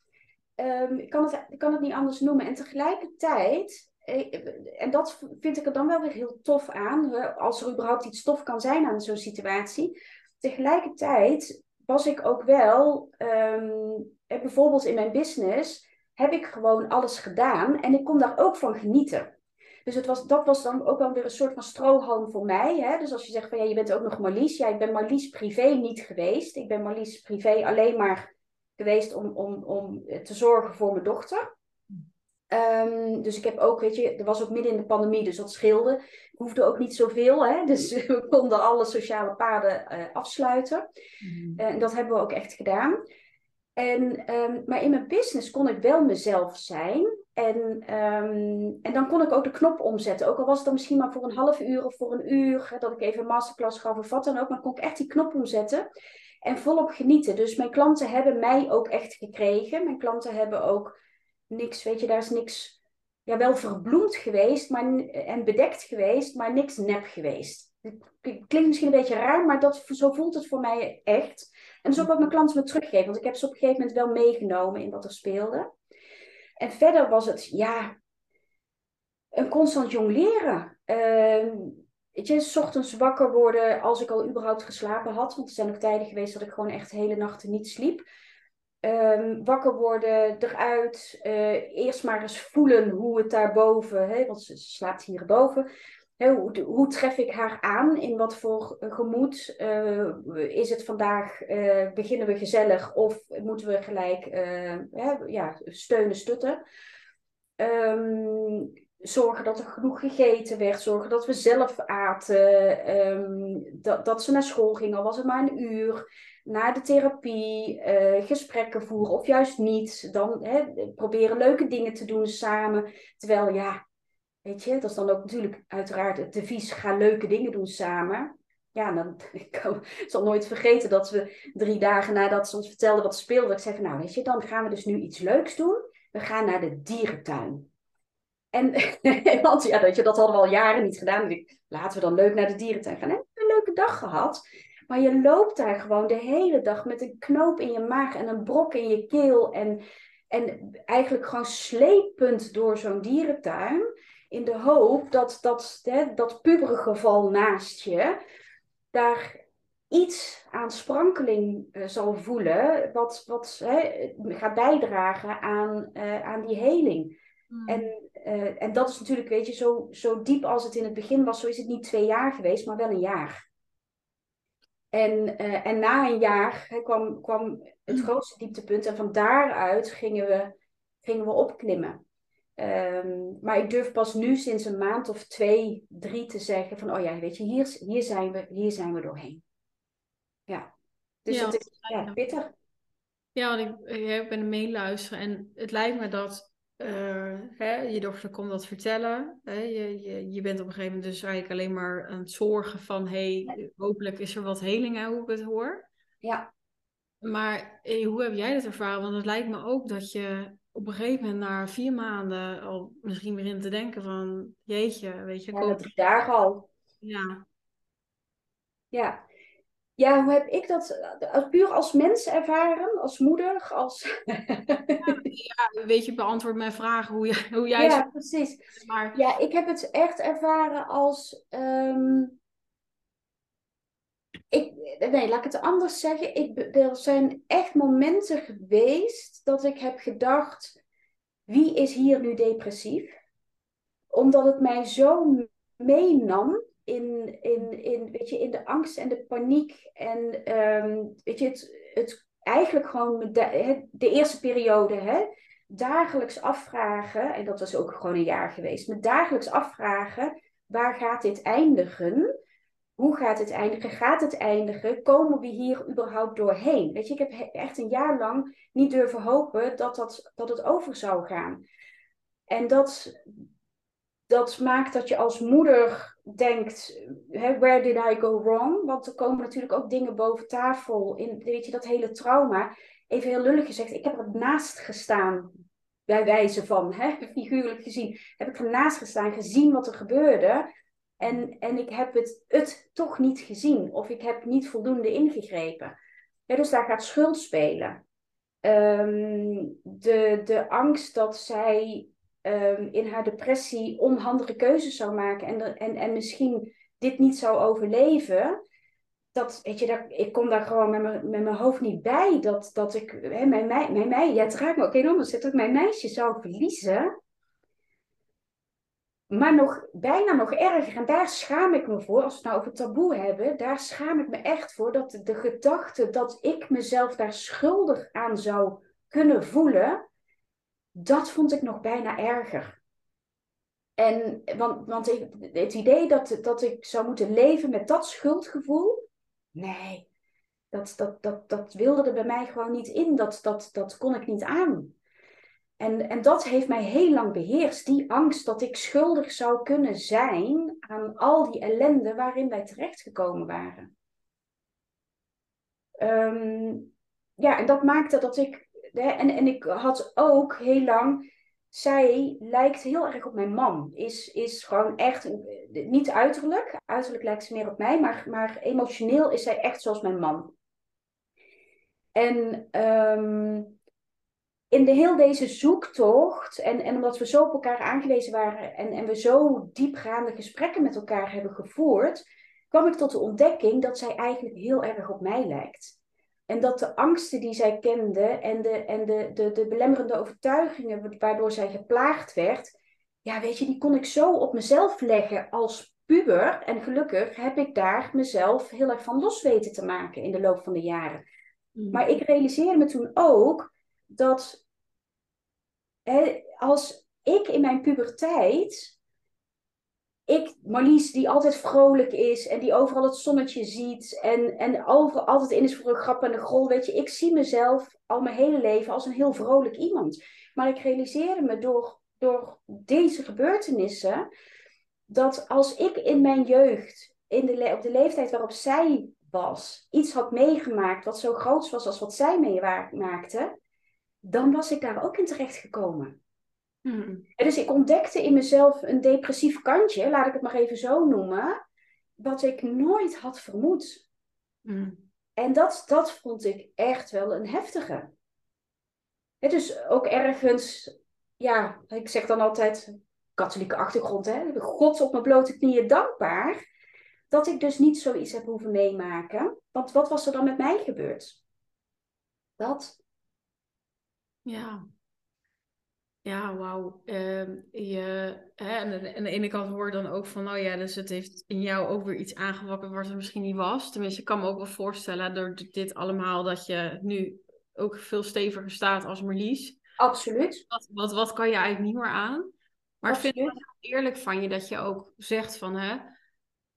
Um, ik, kan het, ik kan het niet anders noemen. En tegelijkertijd, eh, en dat vind ik er dan wel weer heel tof aan, als er überhaupt iets tof kan zijn aan zo'n situatie. Tegelijkertijd was ik ook wel, um, bijvoorbeeld in mijn business, heb ik gewoon alles gedaan en ik kon daar ook van genieten. Dus het was, dat was dan ook wel weer een soort van strohalm voor mij. Hè? Dus als je zegt van ja, je bent ook nog Marlies. Ja, ik ben Marlies privé niet geweest. Ik ben Marlies privé alleen maar geweest om, om, om te zorgen voor mijn dochter. Um, dus ik heb ook, weet je, er was ook midden in de pandemie, dus dat scheelde. Ik hoefde ook niet zoveel, hè? dus we konden alle sociale paden uh, afsluiten. Mm. Uh, en dat hebben we ook echt gedaan. En, um, maar in mijn business kon ik wel mezelf zijn. En, um, en dan kon ik ook de knop omzetten. Ook al was het dan misschien maar voor een half uur of voor een uur, hè, dat ik even een masterclass gaf of wat dan ook, maar kon ik echt die knop omzetten en volop genieten. Dus mijn klanten hebben mij ook echt gekregen. Mijn klanten hebben ook niks, weet je, daar is niks, ja, wel verbloemd geweest maar, en bedekt geweest, maar niks nep geweest. Klinkt misschien een beetje raar, maar dat, zo voelt het voor mij echt. En dat is ook wat mijn klanten me teruggeven, want ik heb ze op een gegeven moment wel meegenomen in wat er speelde. En verder was het, ja, een constant jongleren. Uh, weet je, s ochtends wakker worden als ik al überhaupt geslapen had. Want er zijn ook tijden geweest dat ik gewoon echt hele nachten niet sliep. Um, wakker worden, eruit. Uh, eerst maar eens voelen hoe het daarboven, hè, want ze, slaapt hierboven. Hè, hoe, hoe, tref ik haar aan? In wat voor gemoed? Uh, is het vandaag, beginnen we gezellig of moeten we gelijk hè, ja, steunen, stutten? Um, zorgen dat er genoeg gegeten werd, zorgen dat we zelf aten, um, dat, dat ze naar school gingen, was het maar een uur, naar de therapie, uh, gesprekken voeren of juist niet, dan hè, proberen leuke dingen te doen samen. Terwijl ja, weet je, dat is dan ook natuurlijk uiteraard het devies, ga leuke dingen doen samen. Ja, dan, ik zal nooit vergeten dat we drie dagen nadat ze ons vertelden wat speelde, ik zei nou weet je, dan gaan we dus nu iets leuks doen. We gaan naar de dierentuin. En want ja, dat, je, dat hadden we al jaren niet gedaan. ik, laten we dan leuk naar de dierentuin gaan. En een leuke dag gehad. Maar je loopt daar gewoon de hele dag met een knoop in je maag en een brok in je keel. En, en eigenlijk gewoon slepend door zo'n dierentuin. In de hoop dat dat, hè, dat geval naast je daar iets aan sprankeling uh, zal voelen, wat, wat hè, gaat bijdragen aan, uh, aan die heling. Hmm. En, uh, en dat is natuurlijk, weet je, zo, zo diep als het in het begin was, zo is het niet twee jaar geweest, maar wel een jaar. En, en na een jaar hè, kwam, kwam het hmm. grootste dieptepunt en van daaruit gingen we, gingen we opklimmen. Um, maar ik durf pas nu sinds een maand of twee, drie te zeggen van, oh ja, weet je, hier, hier, zijn, we, hier zijn we doorheen. Ja, dus ja, het is ja, pittig. Ja, want ik, ik ben meeluisteren en het lijkt me dat uh, hè, je dochter komt dat vertellen. Hè, je, je, je bent op een gegeven moment dus eigenlijk alleen maar aan het zorgen van, hey, hopelijk is er wat heling, hoe ik het hoor. Ja. Maar hey, hoe heb jij dat ervaren? Want het lijkt me ook dat je op een gegeven moment na vier maanden al misschien begint te denken van, jeetje, weet je. Ja, dat drie dagen al. Ja. Ja, ja, hoe heb ik dat eh, puur als mens ervaren, als moeder, als... ja, weet je, beantwoord mijn vraag hoe, je, hoe jij... Ja, precies. Maar... Ja, ik heb het echt ervaren als... Ehm, ik, nee, laat ik het anders zeggen. Ik, er zijn echt momenten geweest dat ik heb gedacht, wie is hier nu depressief? Omdat het mij zo meenam in, in, in, weet je, in de angst en de paniek. En ehm, weet je, het, het eigenlijk gewoon de, de eerste periode, hè, dagelijks afvragen, en dat was ook gewoon een jaar geweest, met dagelijks afvragen, waar gaat dit eindigen? Hoe gaat het eindigen? Gaat het eindigen? Komen we hier überhaupt doorheen? Weet je, ik heb echt een jaar lang niet durven hopen dat, dat, dat het over zou gaan. En dat, dat maakt dat je als moeder denkt, where did I go wrong? Want er komen natuurlijk ook dingen boven tafel. In, weet je, dat hele trauma. Even heel lullig gezegd, ik heb er naast gestaan. Bij wijze van, hè, figuurlijk gezien. Heb ik ernaast gestaan, gezien wat er gebeurde. En, en ik heb het, het toch niet gezien. Of ik heb niet voldoende ingegrepen. Ja, dus daar gaat schuld spelen. Um, de, de angst dat zij um, in haar depressie onhandige keuzes zou maken en, en, en misschien dit niet zou overleven. Dat, weet je, dat, ik kom daar gewoon met mijn, met mijn hoofd niet bij. Dat, dat ik, hè, mijn, mijn, mijn, ja, het raakt me ook enorm, dat ik mijn meisje zou verliezen. Maar nog, bijna nog erger, en daar schaam ik me voor, als we het nou over taboe hebben, daar schaam ik me echt voor dat de gedachte dat ik mezelf daar schuldig aan zou kunnen voelen, dat vond ik nog bijna erger. En, want, want het idee dat, dat ik zou moeten leven met dat schuldgevoel, nee, dat, dat, dat, dat wilde er bij mij gewoon niet in. Dat, dat, dat kon ik niet aan. En, en dat heeft mij heel lang beheerst. Die angst dat ik schuldig zou kunnen zijn aan al die ellende waarin wij terechtgekomen waren. Ehm, ja, en dat maakte dat ik en, en ik had ook heel lang. Zij lijkt heel erg op mijn man. Is, is gewoon echt. Niet uiterlijk. Uiterlijk lijkt ze meer op mij. Maar, maar emotioneel is zij echt zoals mijn man. En um, in de heel deze zoektocht. En, en omdat we zo op elkaar aangewezen waren. En, en we zo diepgaande gesprekken met elkaar hebben gevoerd. kwam ik tot de ontdekking dat zij eigenlijk heel erg op mij lijkt. En dat de angsten die zij kende en de, en de, de, de belemmerende overtuigingen waardoor zij geplaagd werd, ja, weet je, die kon ik zo op mezelf leggen als puber. En gelukkig heb ik daar mezelf heel erg van los weten te maken in de loop van de jaren. Mm. Maar ik realiseerde me toen ook dat hè, als ik in mijn puberteit ik, Marlies, die altijd vrolijk is en die overal het zonnetje ziet en, en overal altijd in is voor een grap en een grol, weet je, ik zie mezelf al mijn hele leven als een heel vrolijk iemand. Maar ik realiseerde me door, door deze gebeurtenissen dat als ik in mijn jeugd, in de, op de leeftijd waarop zij was, iets had meegemaakt wat zo groot was als wat zij meemaakte, dan was ik daar ook in terecht gekomen. Hmm. dus ik ontdekte in mezelf een depressief kantje, laat ik het maar even zo noemen, wat ik nooit had vermoed. Hmm. En dat, dat vond ik echt wel een heftige. Het dus ook ergens, ja, ik zeg dan altijd, katholieke achtergrond, hè, God op mijn blote knieën dankbaar. dat ik dus niet zoiets heb hoeven meemaken. Want wat was er dan met mij gebeurd? Dat. Ja. Ja, wauw. Uh, je, hè, en aan de ene kant hoor je dan ook van, nou ja, dus het heeft in jou ook weer iets aangewakkerd wat er misschien niet was. Tenminste, ik kan me ook wel voorstellen door dit allemaal dat je nu ook veel steviger staat als Marlies. Absoluut. Wat, wat, wat kan je eigenlijk niet meer aan? Maar Absoluut. ik vind het eerlijk van je dat je ook zegt van, hè,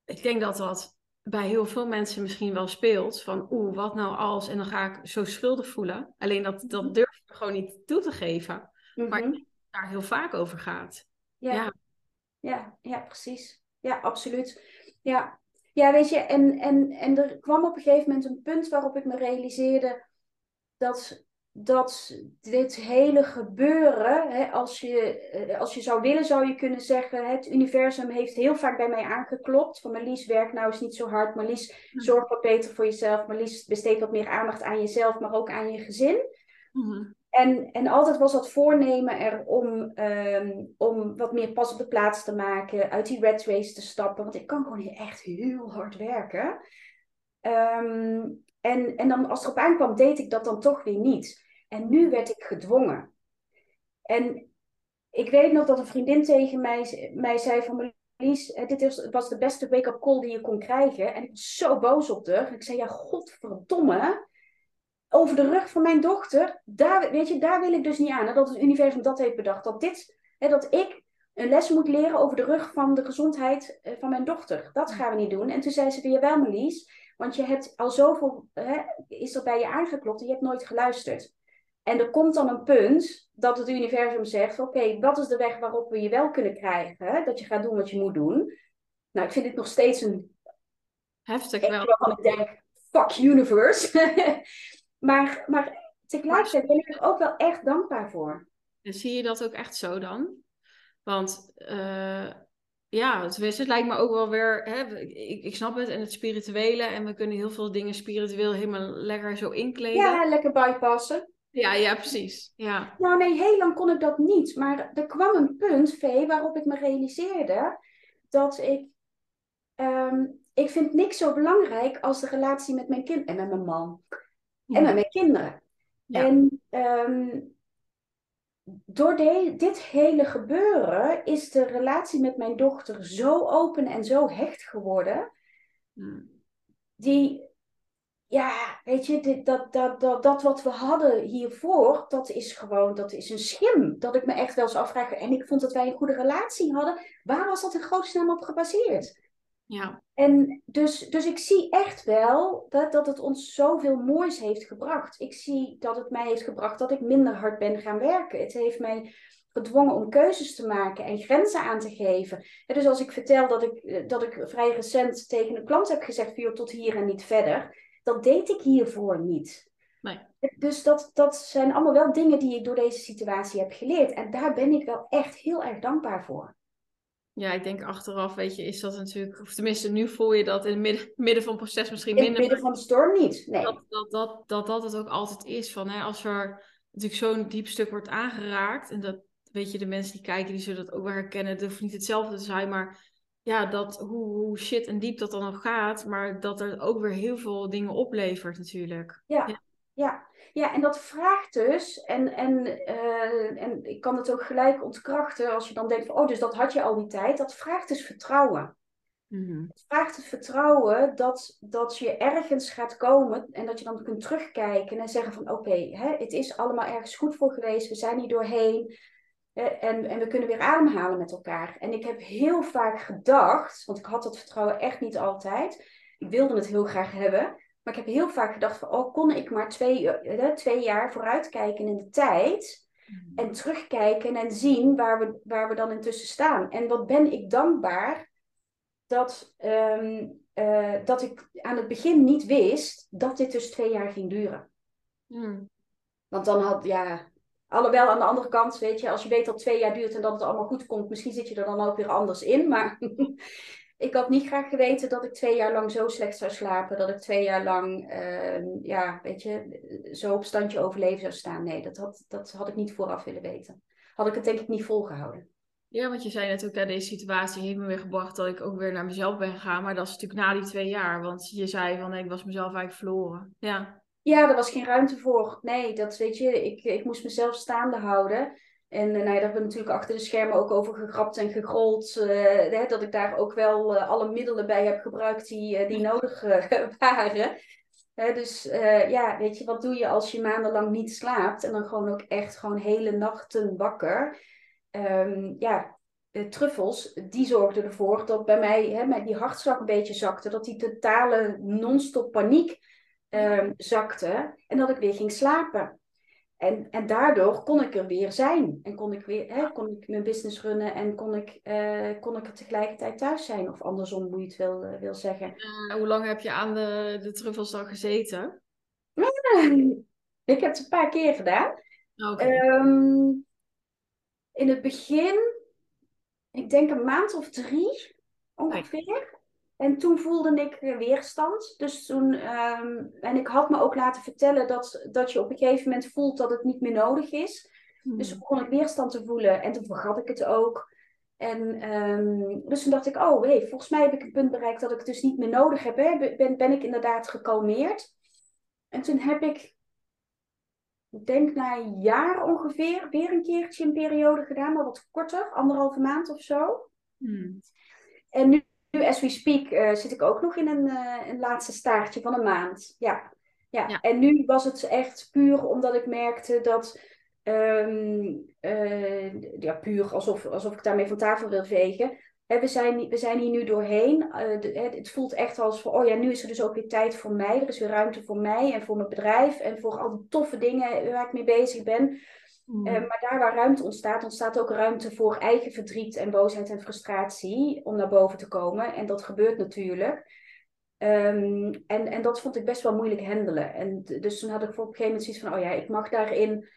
ik denk dat dat bij heel veel mensen misschien wel speelt. Van oeh, wat nou als? En dan ga ik zo schuldig voelen. Alleen dat, dat mhm. durf je gewoon niet toe te geven. Maar mm daar heel vaak over gaat. Ja. ja. Ja, ja, precies. Ja, absoluut. Ja, ja weet je, en, en, en er kwam op een gegeven moment een punt waarop ik me realiseerde dat dat dit hele gebeuren, hè, als, je, eh, als je zou willen, zou je kunnen zeggen: het universum heeft heel vaak bij mij aangeklopt. Van Marlies, werk nou eens niet zo hard. Marlies, zorg wat beter voor jezelf. Marlies, besteed wat meer aandacht aan jezelf, maar ook aan je gezin. Mhm. En, en altijd was dat voornemen er om, ehm, om wat meer pas op de plaats te maken, uit die red race te stappen. Want ik kan gewoon echt heel hard werken. Ehm, en, en dan als het erop aankwam, deed ik dat dan toch weer niet. En nu werd ik gedwongen. En ik weet nog dat een vriendin tegen mij, mij zei van... Marlies, dit is, was de beste wake-up call die je kon krijgen. En ik was zo boos op haar. Ik zei, ja, godverdomme. Over de rug van mijn dochter, daar, weet je, daar wil ik dus niet aan. Dat het universum dat heeft bedacht. Dat, dit, hè, dat ik een les moet leren over de rug van de gezondheid eh, van mijn dochter. Dat gaan we niet doen. En toen zei ze weer, wel Marlies, want je hebt al zoveel, hè, is er bij je aangeklopt en je hebt nooit geluisterd. En er komt dan een punt dat het universum zegt: Oké, wat is de weg waarop we je wel kunnen krijgen? Dat je gaat doen wat je moet doen. Nou, ik vind dit nog steeds een. Heftig wel. Waarvan ik denk: Fuck universe. maar, maar tegelijkertijd ben ik er ook wel echt dankbaar voor. En zie je dat ook echt zo dan? Want uh, ja, het lijkt me ook wel weer. Hè, ik, ik snap het en het spirituele. En we kunnen heel veel dingen spiritueel helemaal lekker zo inkleden. Ja, lekker bypassen. Ja, ja, precies. Ja. Nou nee, heel lang kon ik dat niet. Maar er kwam een punt, Vee, waarop ik me realiseerde dat ik... Um, ik vind niks zo belangrijk als de relatie met mijn kind en met mijn man. En met mijn kinderen. En um, door de, dit hele gebeuren is de relatie met mijn dochter zo open en zo hecht geworden. Hmm. Die, ja, weet je, dat, dat, dat, dat wat we hadden hiervoor, dat is gewoon, dat is een schim. Dat ik me echt wel eens afvraag. En ik vond dat wij een goede relatie hadden. Waar was dat in grootste op gebaseerd? Ja. En dus, dus ik zie echt wel dat, dat het ons zoveel moois heeft gebracht. Ik zie dat het mij heeft gebracht dat ik minder hard ben gaan werken. Het heeft mij gedwongen om keuzes te maken en grenzen aan te geven. dus als ik vertel dat ik, dat ik vrij recent tegen een klant heb gezegd: via tot hier en niet verder dat deed ik hiervoor niet. Nee. Dus dat, dat zijn allemaal wel dingen die ik door deze situatie heb geleerd. En daar ben ik wel echt heel erg dankbaar voor. Ja, ik denk achteraf, weet je, is dat natuurlijk, of tenminste nu voel je dat in het midden, midden van het proces misschien minder. In het midden van de storm niet, nee. Dat dat, dat, dat, dat het ook altijd is van, hè, als er natuurlijk zo'n diep stuk wordt aangeraakt, en dat, weet je, de mensen die kijken, die zullen dat ook wel herkennen, het hoeft niet hetzelfde te zijn, maar ja, dat, hoe, hoe shit en diep dat dan nog gaat, maar dat er ook weer heel veel dingen oplevert natuurlijk. Ja, ja. Ja. en dat vraagt dus, en, en, uh, en ik kan het ook gelijk ontkrachten als je dan denkt van, oh, dus dat had je al die tijd. Dat vraagt dus vertrouwen. Mm Het vraagt het vertrouwen dat, dat je ergens gaat komen en dat je dan kunt terugkijken en zeggen van, oké, het is allemaal ergens goed voor geweest, we zijn hier doorheen. En, en we kunnen weer ademhalen met elkaar. En ik heb heel vaak gedacht, want ik had dat vertrouwen echt niet altijd. Ik wilde het heel graag hebben. Maar ik heb heel vaak gedacht van, oh, kon ik maar twee, eh, twee jaar vooruitkijken in de tijd. Mm. En terugkijken en zien waar we, waar we dan intussen staan. En wat ben ik dankbaar dat, um, uh, dat ik aan het begin niet wist dat dit dus twee jaar ging duren. Mm. Want dan had, ja, Alhoewel aan de andere kant, weet je, als je weet dat het twee jaar duurt en dat het allemaal goed komt, misschien zit je er dan ook weer anders in. Maar ik had niet graag geweten dat ik twee jaar lang zo slecht zou slapen. Dat ik twee jaar lang, uh, ja, weet je, zo op standje overleven zou staan. Nee, dat had, dat had ik niet vooraf willen weten. Had ik het denk ik niet volgehouden. Ja, want je zei net ook, deze situatie heeft me weer gebracht dat ik ook weer naar mezelf ben gegaan. Maar dat is natuurlijk na die twee jaar, want je zei van ik was mezelf eigenlijk verloren. Ja. Ja, er was geen ruimte voor. Nee, dat weet je, ik, ik moest mezelf staande houden. En uh, nou ja, daar hebben we natuurlijk achter de schermen ook over gegrapt en gegrold. Uh, dat ik daar ook wel uh, alle middelen bij heb gebruikt die, die nodig waren. dus ja, weet je, wat doe je als je maandenlang niet slaapt en dan gewoon ook echt gewoon hele nachten wakker? Um, ja, truffels, die zorgden ervoor dat bij mij hè, die hartslag een beetje zakte. Dat die totale non-stop paniek um, zakte. En dat ik weer ging slapen. En, en daardoor kon ik er weer zijn. En kon ik, weer, hè, kon ik mijn business runnen en kon ik, uh, kon ik er tegelijkertijd thuis zijn. Of andersom, hoe je het wil, uh, wil zeggen. Uh, hoe lang heb je aan de, de truffels dan gezeten? ik heb het een paar keer gedaan. Okay. Um, in het begin, ik denk een maand of drie ongeveer. En toen voelde ik weerstand. Dus toen, um, en ik had me ook laten vertellen dat, dat je op een gegeven moment voelt dat het niet meer nodig is. Hmm. Dus toen begon ik weerstand te voelen en toen vergat ik het ook. En um, dus toen dacht ik, oh hey, volgens mij heb ik een punt bereikt dat ik het dus niet meer nodig heb. Hè? Ben, ben ik inderdaad gekalmeerd. En toen heb ik, ik denk na een jaar ongeveer, weer een keertje een periode gedaan, maar wat korter, anderhalve maand of zo. Hmm. En nu nu, as we speak, uh, zit ik ook nog in een, uh, een laatste staartje van een maand. Ja. Ja. ja. En nu was het echt puur omdat ik merkte dat. Um, uh, ja, puur alsof, alsof ik daarmee van tafel wil vegen. Hè, we, zijn, we zijn hier nu doorheen. De, het voelt echt als van, oh ja, nu is er dus ook weer tijd voor mij. Er is weer ruimte voor mij en voor mijn bedrijf en voor al die toffe dingen waar ik mee bezig ben. Mm. Uh, maar daar waar ruimte ontstaat, ontstaat ook ruimte voor eigen verdriet en boosheid en frustratie om naar boven te komen. En dat gebeurt natuurlijk. Um, en, en dat vond ik best wel moeilijk handelen. En dus toen had ik op een gegeven moment zoiets van, oh ja, ik mag daarin,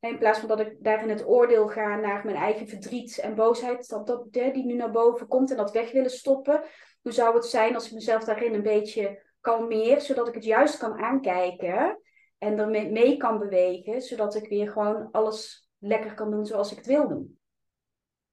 in plaats van dat ik daarin het oordeel ga naar mijn eigen verdriet en boosheid, dat, dat, die nu naar boven komt en dat weg willen stoppen. Hoe zou het zijn als ik mezelf daarin een beetje kalmeer, zodat ik het juist kan aankijken en ermee mee kan bewegen, zodat ik weer gewoon alles lekker kan doen zoals ik het wil doen.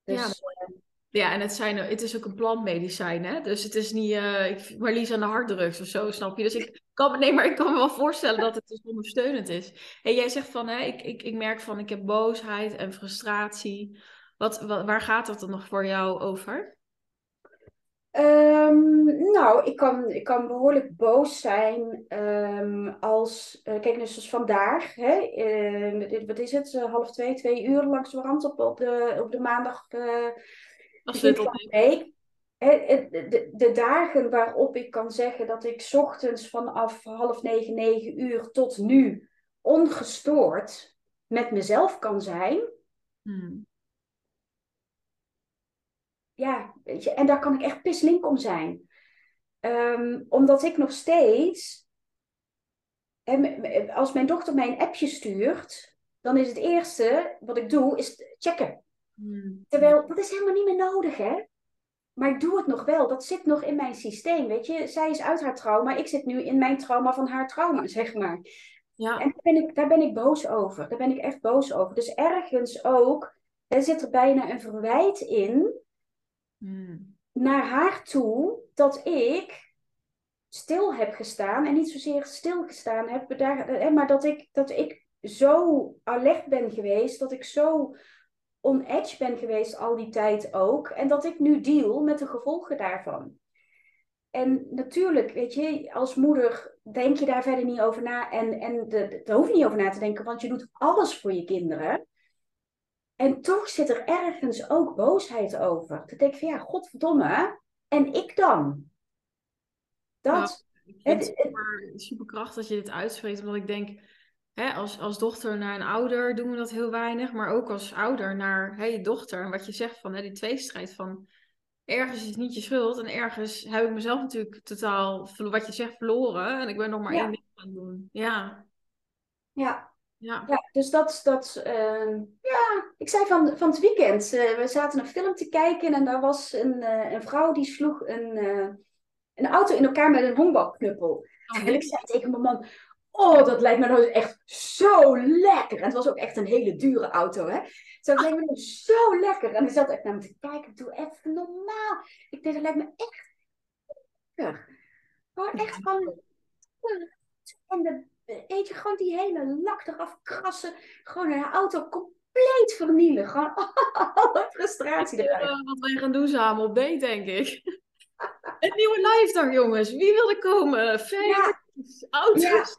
Dus, ja, uh, ja, en het, zijn, het is ook een plantmedicijn, hè? Dus het is niet uh, ik verlies aan de harddrugs of zo, snap je? Dus ik kan, nee, maar ik kan me wel voorstellen dat het dus ondersteunend is. En jij zegt van, hè, ik, ik, ik merk van, ik heb boosheid en frustratie. Wat, wat, waar gaat dat dan nog voor jou over? Um, nou, ik kan, ik kan behoorlijk boos zijn um, als, uh, kijk, dus vandaag, hè, uh, wat is het, uh, half twee, twee uur langs de rand op, op, de, op de maandag begin van de week. De, de, de, dagen waarop ik kan zeggen dat ik ochtends vanaf half negen, negen uur tot nu ongestoord met mezelf kan zijn. Hmm ja, weet je, en daar kan ik echt pislink om zijn. Um, omdat ik nog steeds, als mijn dochter mij een appje stuurt, dan is het eerste wat ik doe, is checken. Hmm. Terwijl, dat is helemaal niet meer nodig, hè. Maar ik doe het nog wel. Dat zit nog in mijn systeem, weet je. Zij is uit haar trauma. Ik zit nu in mijn trauma van haar trauma, zeg maar. Ja. En daar ben, ik, daar ben ik boos over. Daar ben ik echt boos over. Dus ergens ook, er zit er bijna een verwijt in Hmm. naar haar toe dat ik stil heb gestaan. En niet zozeer stil gestaan heb, maar dat ik, dat ik zo alert ben geweest. Dat ik zo on edge ben geweest al die tijd ook. En dat ik nu deal met de gevolgen daarvan. En natuurlijk, weet je, als moeder denk je daar verder niet over na. En, en daar hoef je niet over na te denken, want je doet alles voor je kinderen. En toch zit er ergens ook boosheid over. Dan denk ik van ja, godverdomme. En ik dan? Dat. ik vind het super, super krachtig dat je dit uitspreekt. Omdat ik denk, hè, als, als dochter naar een ouder doen we dat heel weinig. Maar ook als ouder naar hè, je dochter. En wat je zegt van hè, die tweestrijd van... Ergens is het niet je schuld. En ergens heb ik mezelf natuurlijk totaal, wat je zegt, verloren. En ik ben nog maar één ding aan het doen. Ja. Ja, ja. ja, dus dat, dat uh, ja, ik zei van, van het weekend, uh, we zaten een film te kijken en daar was een, uh, een vrouw die sloeg een, een auto in elkaar met een honkbalknuppel. Oh, en ik zei tegen mijn man, oh, dat lijkt me nou echt zo lekker. En het was ook echt een hele dure auto, hè. Zo, het lijkt me nou zo lekker. En ik zat echt naar me te kijken, doe even normaal. Ik denk, dat lijkt me echt lekker. Gewoon echt van... En de, weet je, gewoon die hele lak eraf krassen. Gewoon een auto compleet vernielen. Gewoon alle frustratie eruit. Uh, wat wij gaan doen samen op date, denk ik. Een nieuwe live dag, jongens. Wie wil er komen? Feestjes, auto's,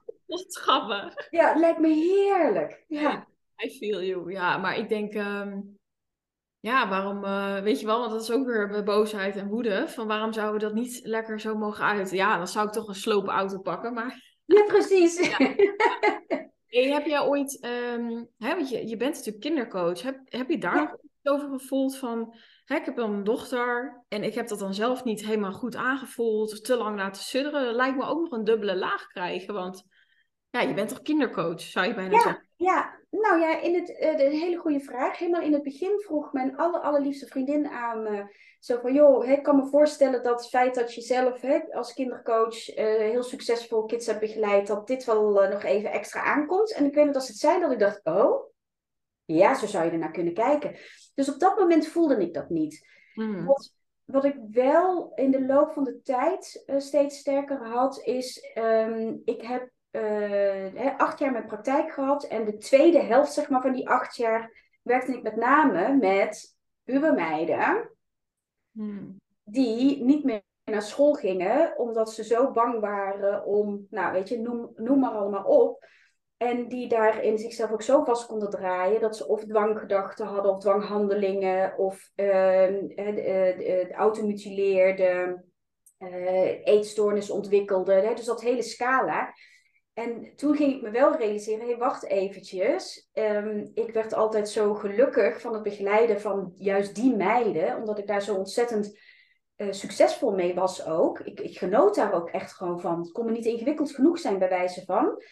ja. Ja, lijkt me heerlijk. Ja. I feel you. Ja, maar ik denk... Um, ja, waarom... Uh, weet je wel, want dat is ook weer boosheid en woede. Van waarom zouden we dat niet lekker zo mogen uit? Ja, dan zou ik toch een sloopauto pakken, maar... Ja, precies. Ja. Hey, heb jij ooit... Um, hè, want je, je bent natuurlijk kindercoach. Heb, heb je daar nog over gevoeld van ik heb dan een dochter en ik heb dat dan zelf niet helemaal goed aangevoeld, te lang laten sudderen. Dat lijkt me ook nog een dubbele laag krijgen, want ja, je bent toch kindercoach, zou je bijna ja, zeggen? Ja, nou ja, in het, uh, een hele goede vraag. Helemaal in het begin vroeg mijn aller, allerliefste vriendin aan me, zo van, joh, ik kan me voorstellen dat het feit dat je zelf hè, als kindercoach uh, heel succesvol kids hebt begeleid, dat dit wel uh, nog even extra aankomt. En ik weet nog dat ze het zei, dat ik dacht, oh, ja, zo zou je ernaar kunnen kijken. Dus op dat moment voelde ik dat niet. Mm. Wat, wat ik wel in de loop van de tijd steeds sterker had, is um, ik heb uh, acht jaar mijn praktijk gehad. En de tweede helft zeg maar, van die acht jaar werkte ik met name met pubermeiden. Mm. Die niet meer naar school gingen, omdat ze zo bang waren om, nou weet je, noem, noem maar allemaal op. En die daarin zichzelf ook zo vast konden draaien dat ze of dwanggedachten hadden of dwanghandelingen of uh, automutileerden, uh, eetstoornis ontwikkelden. Dus dat hele scala. En toen ging ik me wel realiseren, hé, hey, wacht eventjes. Um, ik werd altijd zo gelukkig van het begeleiden van juist die meiden, omdat ik daar zo ontzettend uh, succesvol mee was ook. Ik, ik genoot daar ook echt gewoon van. Het kon me niet ingewikkeld genoeg zijn bij wijze van.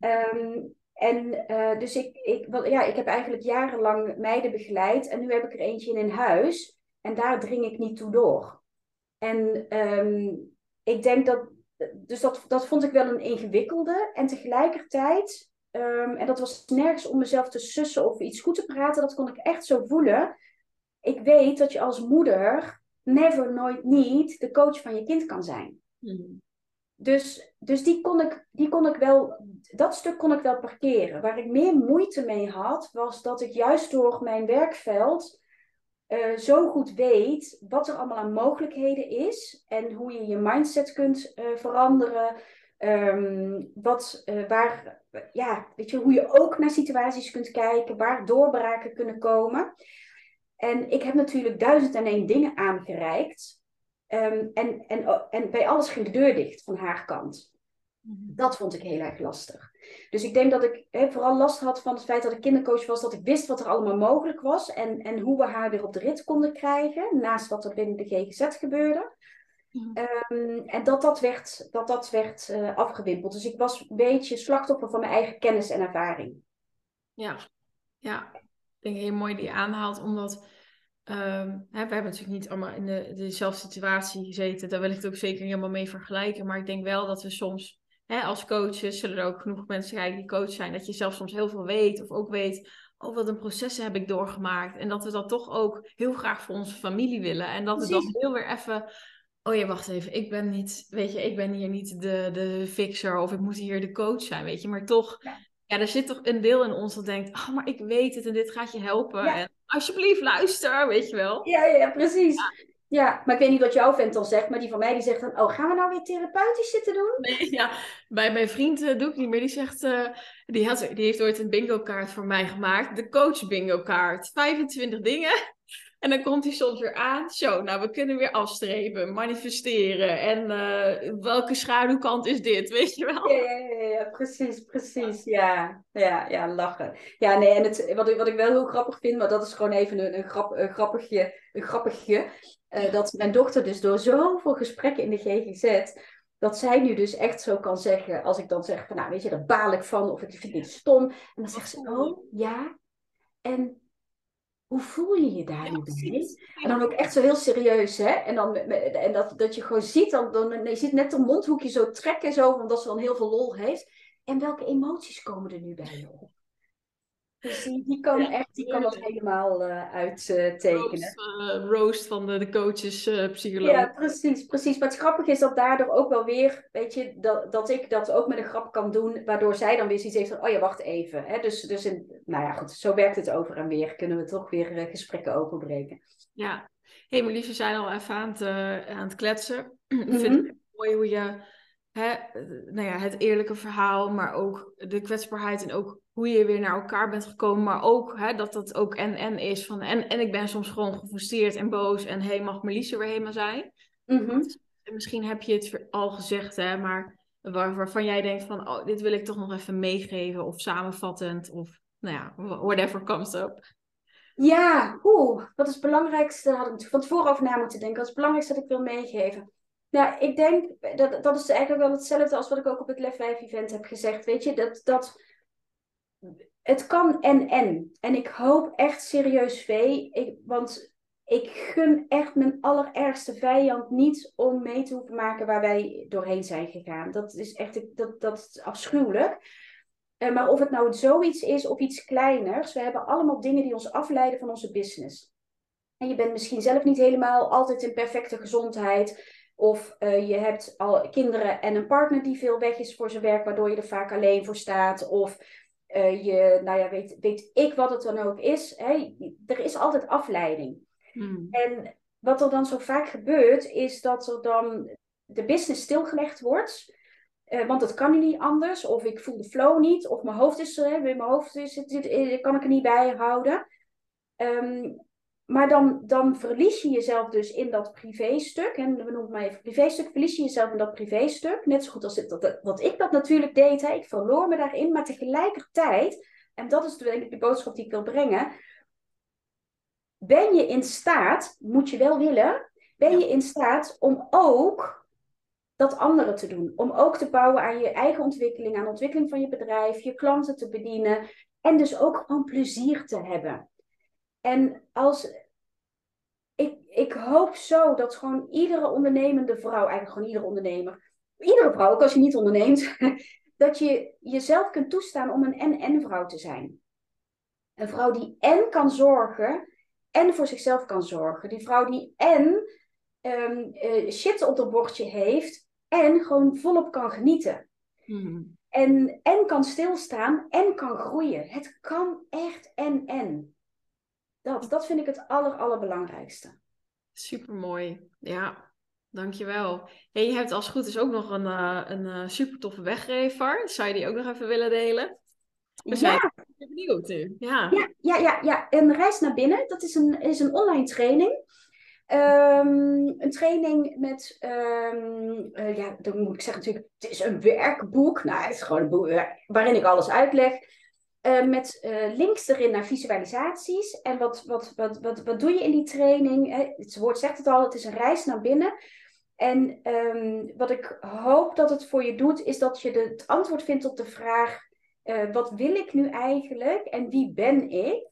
Um, en uh, dus ik, ik, wel, ja, ik heb eigenlijk jarenlang meiden begeleid en nu heb ik er eentje in huis en daar dring ik niet toe door. En um, ik denk dat, dus dat, dat vond ik wel een ingewikkelde en tegelijkertijd, um, en dat was nergens om mezelf te sussen of iets goed te praten, dat kon ik echt zo voelen. Ik weet dat je als moeder never, nooit, niet de coach van je kind kan zijn. Mm. Dus, dus die, kon ik, die kon ik wel, dat stuk kon ik wel parkeren. Waar ik meer moeite mee had, was dat ik juist door mijn werkveld uh, zo goed weet wat er allemaal aan mogelijkheden is en hoe je je mindset kunt uh, veranderen. Um, wat, uh, waar, ja, weet je, hoe je ook naar situaties kunt kijken, waar doorbraken kunnen komen. En ik heb natuurlijk duizend en één dingen aangereikt. Um, en, en, en bij alles ging de deur dicht van haar kant. Dat vond ik heel erg lastig. Dus ik denk dat ik he, vooral last had van het feit dat ik kindercoach was, dat ik wist wat er allemaal mogelijk was en, en hoe we haar weer op de rit konden krijgen, naast wat er binnen de GGZ gebeurde. Um, en dat dat werd, dat dat werd uh, afgewimpeld. Dus ik was een beetje slachtoffer van mijn eigen kennis en ervaring. Ja, ja. ik denk heel mooi die je aanhaalt, omdat Um, hè, we hebben natuurlijk niet allemaal in de, dezelfde situatie gezeten. Daar wil ik het ook zeker niet helemaal mee vergelijken. Maar ik denk wel dat we soms, hè, als coaches, zullen er ook genoeg mensen kijken die coach zijn, dat je zelf soms heel veel weet. Of ook weet, oh, wat een processen heb ik doorgemaakt. En dat we dat toch ook heel graag voor onze familie willen. En dat we dan heel weer even. Oh ja, wacht even. Ik ben niet, weet je, ik ben hier niet de, de fixer of ik moet hier de coach zijn, weet je. Maar toch, ja. ja er zit toch een deel in ons dat denkt, oh, maar ik weet het en dit gaat je helpen. Ja. En alsjeblieft luister, weet je wel. Ja, ja, precies. Ja. Ja. maar ik weet niet wat jouw vent dan zegt, maar die van mij die zegt dan, oh, gaan we nou weer therapeutisch zitten doen? Nee, ja, bij mijn vriend uh, doe ik niet meer. Die zegt, uh, die, had, die heeft ooit een bingo kaart voor mij gemaakt. De coach bingo kaart. 25 dingen. En dan komt hij soms weer aan. Zo, nou, we kunnen weer afstrepen, manifesteren. En uh, welke schaduwkant is dit, weet je wel? Ja, ja, ja precies, precies. Ja. ja, ja, lachen. Ja, nee, en het, wat, ik, wat ik wel heel grappig vind, maar dat is gewoon even een, een, grap, een grappigje. Een grappigje uh, dat mijn dochter dus door zoveel gesprekken in de GGZ dat zij nu dus echt zo kan zeggen, als ik dan zeg van, nou weet je, daar baal ik van, of ik vind dit stom. En dan zegt ze, oh ja, en hoe voel je je daar nu bij? En dan ook echt zo heel serieus, hè? En, dan, en dat, dat je gewoon ziet, dan, dan, je ziet net de mondhoekje zo trekken, zo, omdat ze dan heel veel lol heeft. En welke emoties komen er nu bij je op? Dus die, die kan echt, die kan dat helemaal uh, uittekenen. Roast, uh, roast, van de, de coaches, uh, psycholoog. Ja, precies, precies. Maar het grappige is dat daardoor ook wel weer, weet je, dat, dat ik dat ook met een grap kan doen, waardoor zij dan weer zoiets heeft van, oh ja, wacht even. Hè? Dus, dus in, nou ja, goed, zo werkt het over en weer. Kunnen we toch weer gesprekken openbreken. Ja. Hé, hey, we zijn al even aan het, aan het kletsen. Ik vind het mooi hoe je hè, nou ja, het eerlijke verhaal, maar ook de kwetsbaarheid en ook hoe je weer naar elkaar bent gekomen, maar ook hè, dat dat ook en en is van en en ik ben soms gewoon gefrustreerd en boos en hey, mag Melissa weer helemaal zijn? Mm Misschien heb je het al gezegd, hè, maar waar, waarvan jij denkt van oh, dit wil ik toch nog even meegeven of samenvattend of nou ja, whatever comes up. Ja, oeh, wat is het belangrijkste? Had ik van tevoren over na moeten denken. Wat is het belangrijkste dat ik wil meegeven? Nou, ik denk, dat, dat is eigenlijk wel hetzelfde als wat ik ook op het Lef 5 event heb gezegd. Weet je, dat, dat het kan en en. En ik hoop echt serieus vee, want ik gun echt mijn allerergste vijand niet om mee te hoeven maken waar wij doorheen zijn gegaan. Dat is echt dat, dat is afschuwelijk. Uh, maar of het nou zoiets is of iets kleiners, we hebben allemaal dingen die ons afleiden van onze business. En je bent misschien zelf niet helemaal altijd in perfecte gezondheid. Of uh, je hebt al kinderen en een partner die veel weg is voor zijn werk, waardoor je er vaak alleen voor staat. Of uh, je, nou ja, weet, weet ik wat het dan ook is. Hè? Er is altijd afleiding. Hmm. En wat er dan zo vaak gebeurt, is dat er dan de business stilgelegd wordt. Uh, want het kan nu niet anders. Of ik voel de flow niet. Of mijn hoofd is er. Mijn hoofd is, kan ik er niet bij houden. Um, maar dan, dan verlies je jezelf dus in dat privéstuk. En we noemen het maar even privéstuk. Verlies je jezelf in dat privéstuk. Net zo goed als dat, wat ik dat natuurlijk deed. Hè. Ik verloor me daarin. Maar tegelijkertijd, en dat is denk ik de boodschap die ik wil brengen. Ben je in staat, moet je wel willen, ben je in staat om ook dat andere te doen. Om ook te bouwen aan je eigen ontwikkeling, aan de ontwikkeling van je bedrijf, je klanten te bedienen. En dus ook gewoon plezier te hebben. En als, ik, ik hoop zo dat gewoon iedere ondernemende vrouw, eigenlijk gewoon iedere ondernemer, iedere vrouw, ook als je niet onderneemt, dat je jezelf kunt toestaan om een en-en vrouw te zijn. Een vrouw die en kan zorgen en voor zichzelf kan zorgen. Die vrouw die en um, shit op het bordje heeft en gewoon volop kan genieten. Hmm. En, en kan stilstaan en kan groeien. Het kan echt en en. Dat, dat vind ik het aller, allerbelangrijkste. Super mooi. Ja, dankjewel. Hey, je hebt als het goed is ook nog een, uh, een uh, super toffe weggever. Zou je die ook nog even willen delen? We zijn ja. benieuwd nu. Ja. Ja, ja, ja, ja, een reis naar binnen. Dat is een, is een online training. Um, een training met, um, uh, ja, dan moet ik zeggen natuurlijk, het is een werkboek. Nou, het is gewoon een boek waarin ik alles uitleg. Uh, met uh, links erin naar visualisaties. En wat, wat, wat, wat, wat doe je in die training? Hè? Het woord zegt het al, het is een reis naar binnen. En um, wat ik hoop dat het voor je doet, is dat je de, het antwoord vindt op de vraag: uh, wat wil ik nu eigenlijk en wie ben ik?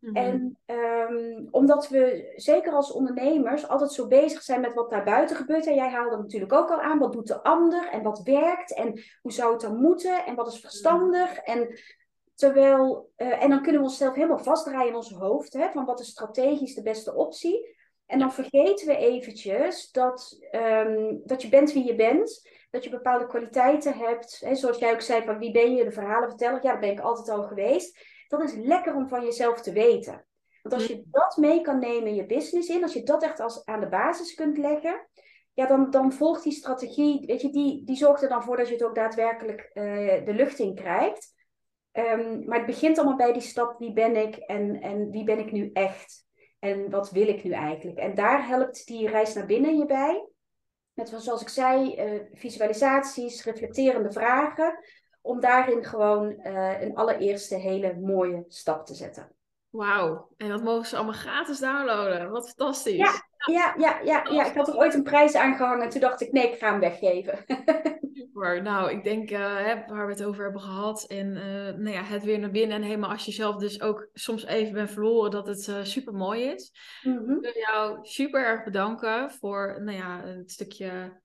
Mm -hmm. En um, omdat we, zeker als ondernemers, altijd zo bezig zijn met wat daar buiten gebeurt. En jij haalde natuurlijk ook al aan, wat doet de ander en wat werkt en hoe zou het dan moeten en wat is verstandig. En Terwijl, uh, en dan kunnen we onszelf helemaal vastdraaien in ons hoofd, hè, van wat is strategisch de beste optie. En dan vergeten we eventjes dat, um, dat je bent wie je bent, dat je bepaalde kwaliteiten hebt. Hè, zoals jij ook zei, van wie ben je, de verhalen vertellen. Ja, dat ben ik altijd al geweest. Dat is lekker om van jezelf te weten. Want als je dat mee kan nemen in je business in, als je dat echt als aan de basis kunt leggen, ja, dan, dan volgt die strategie, weet je, die, die zorgt er dan voor dat je het ook daadwerkelijk uh, de lucht in krijgt. Um, maar het begint allemaal bij die stap, wie ben ik en, en wie ben ik nu echt? En wat wil ik nu eigenlijk? En daar helpt die reis naar binnen je bij. Met, zoals ik zei, uh, visualisaties, reflecterende vragen. Om daarin gewoon uh, een allereerste hele mooie stap te zetten. Wauw, en dat mogen ze allemaal gratis downloaden. Wat fantastisch. Ja, ja, ja, ja, ja. ik had er ooit een prijs aangehangen. Toen dacht ik, nee, ik ga hem weggeven. Super. Nou, ik denk uh, waar we het over hebben gehad. En uh, nou ja, het weer naar binnen. En helemaal als je zelf dus ook soms even bent verloren, dat het uh, super mooi is. Mm -hmm. Ik wil jou super erg bedanken voor nou ja, het stukje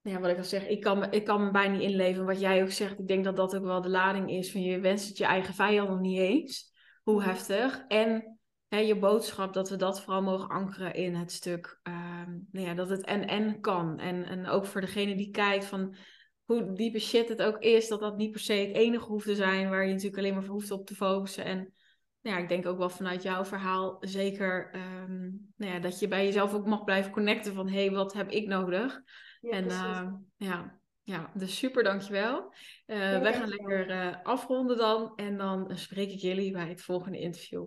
ja, wat ik al zeg, ik kan, me, ik kan me bijna niet inleven. Wat jij ook zegt, ik denk dat dat ook wel de lading is van je wenst het je eigen vijand nog niet eens. Hoe heftig. En hè, je boodschap, dat we dat vooral mogen ankeren in het stuk. ehm, nou ja, dat het en-en kan. En, en ook voor degene die kijkt van hoe diepe shit het ook is, dat dat niet per se het enige hoeft te zijn waar je natuurlijk alleen maar hoeft op te focussen. En nou ja, ik denk ook wel vanuit jouw verhaal zeker ehm, nou ja, dat je bij jezelf ook mag blijven connecten van hé, hey, wat heb ik nodig? Ja, en ehm, ja, ja, dus super dankjewel. Ja, wij gaan lekker eh, afronden dan en dan spreek ik jullie bij het volgende interview.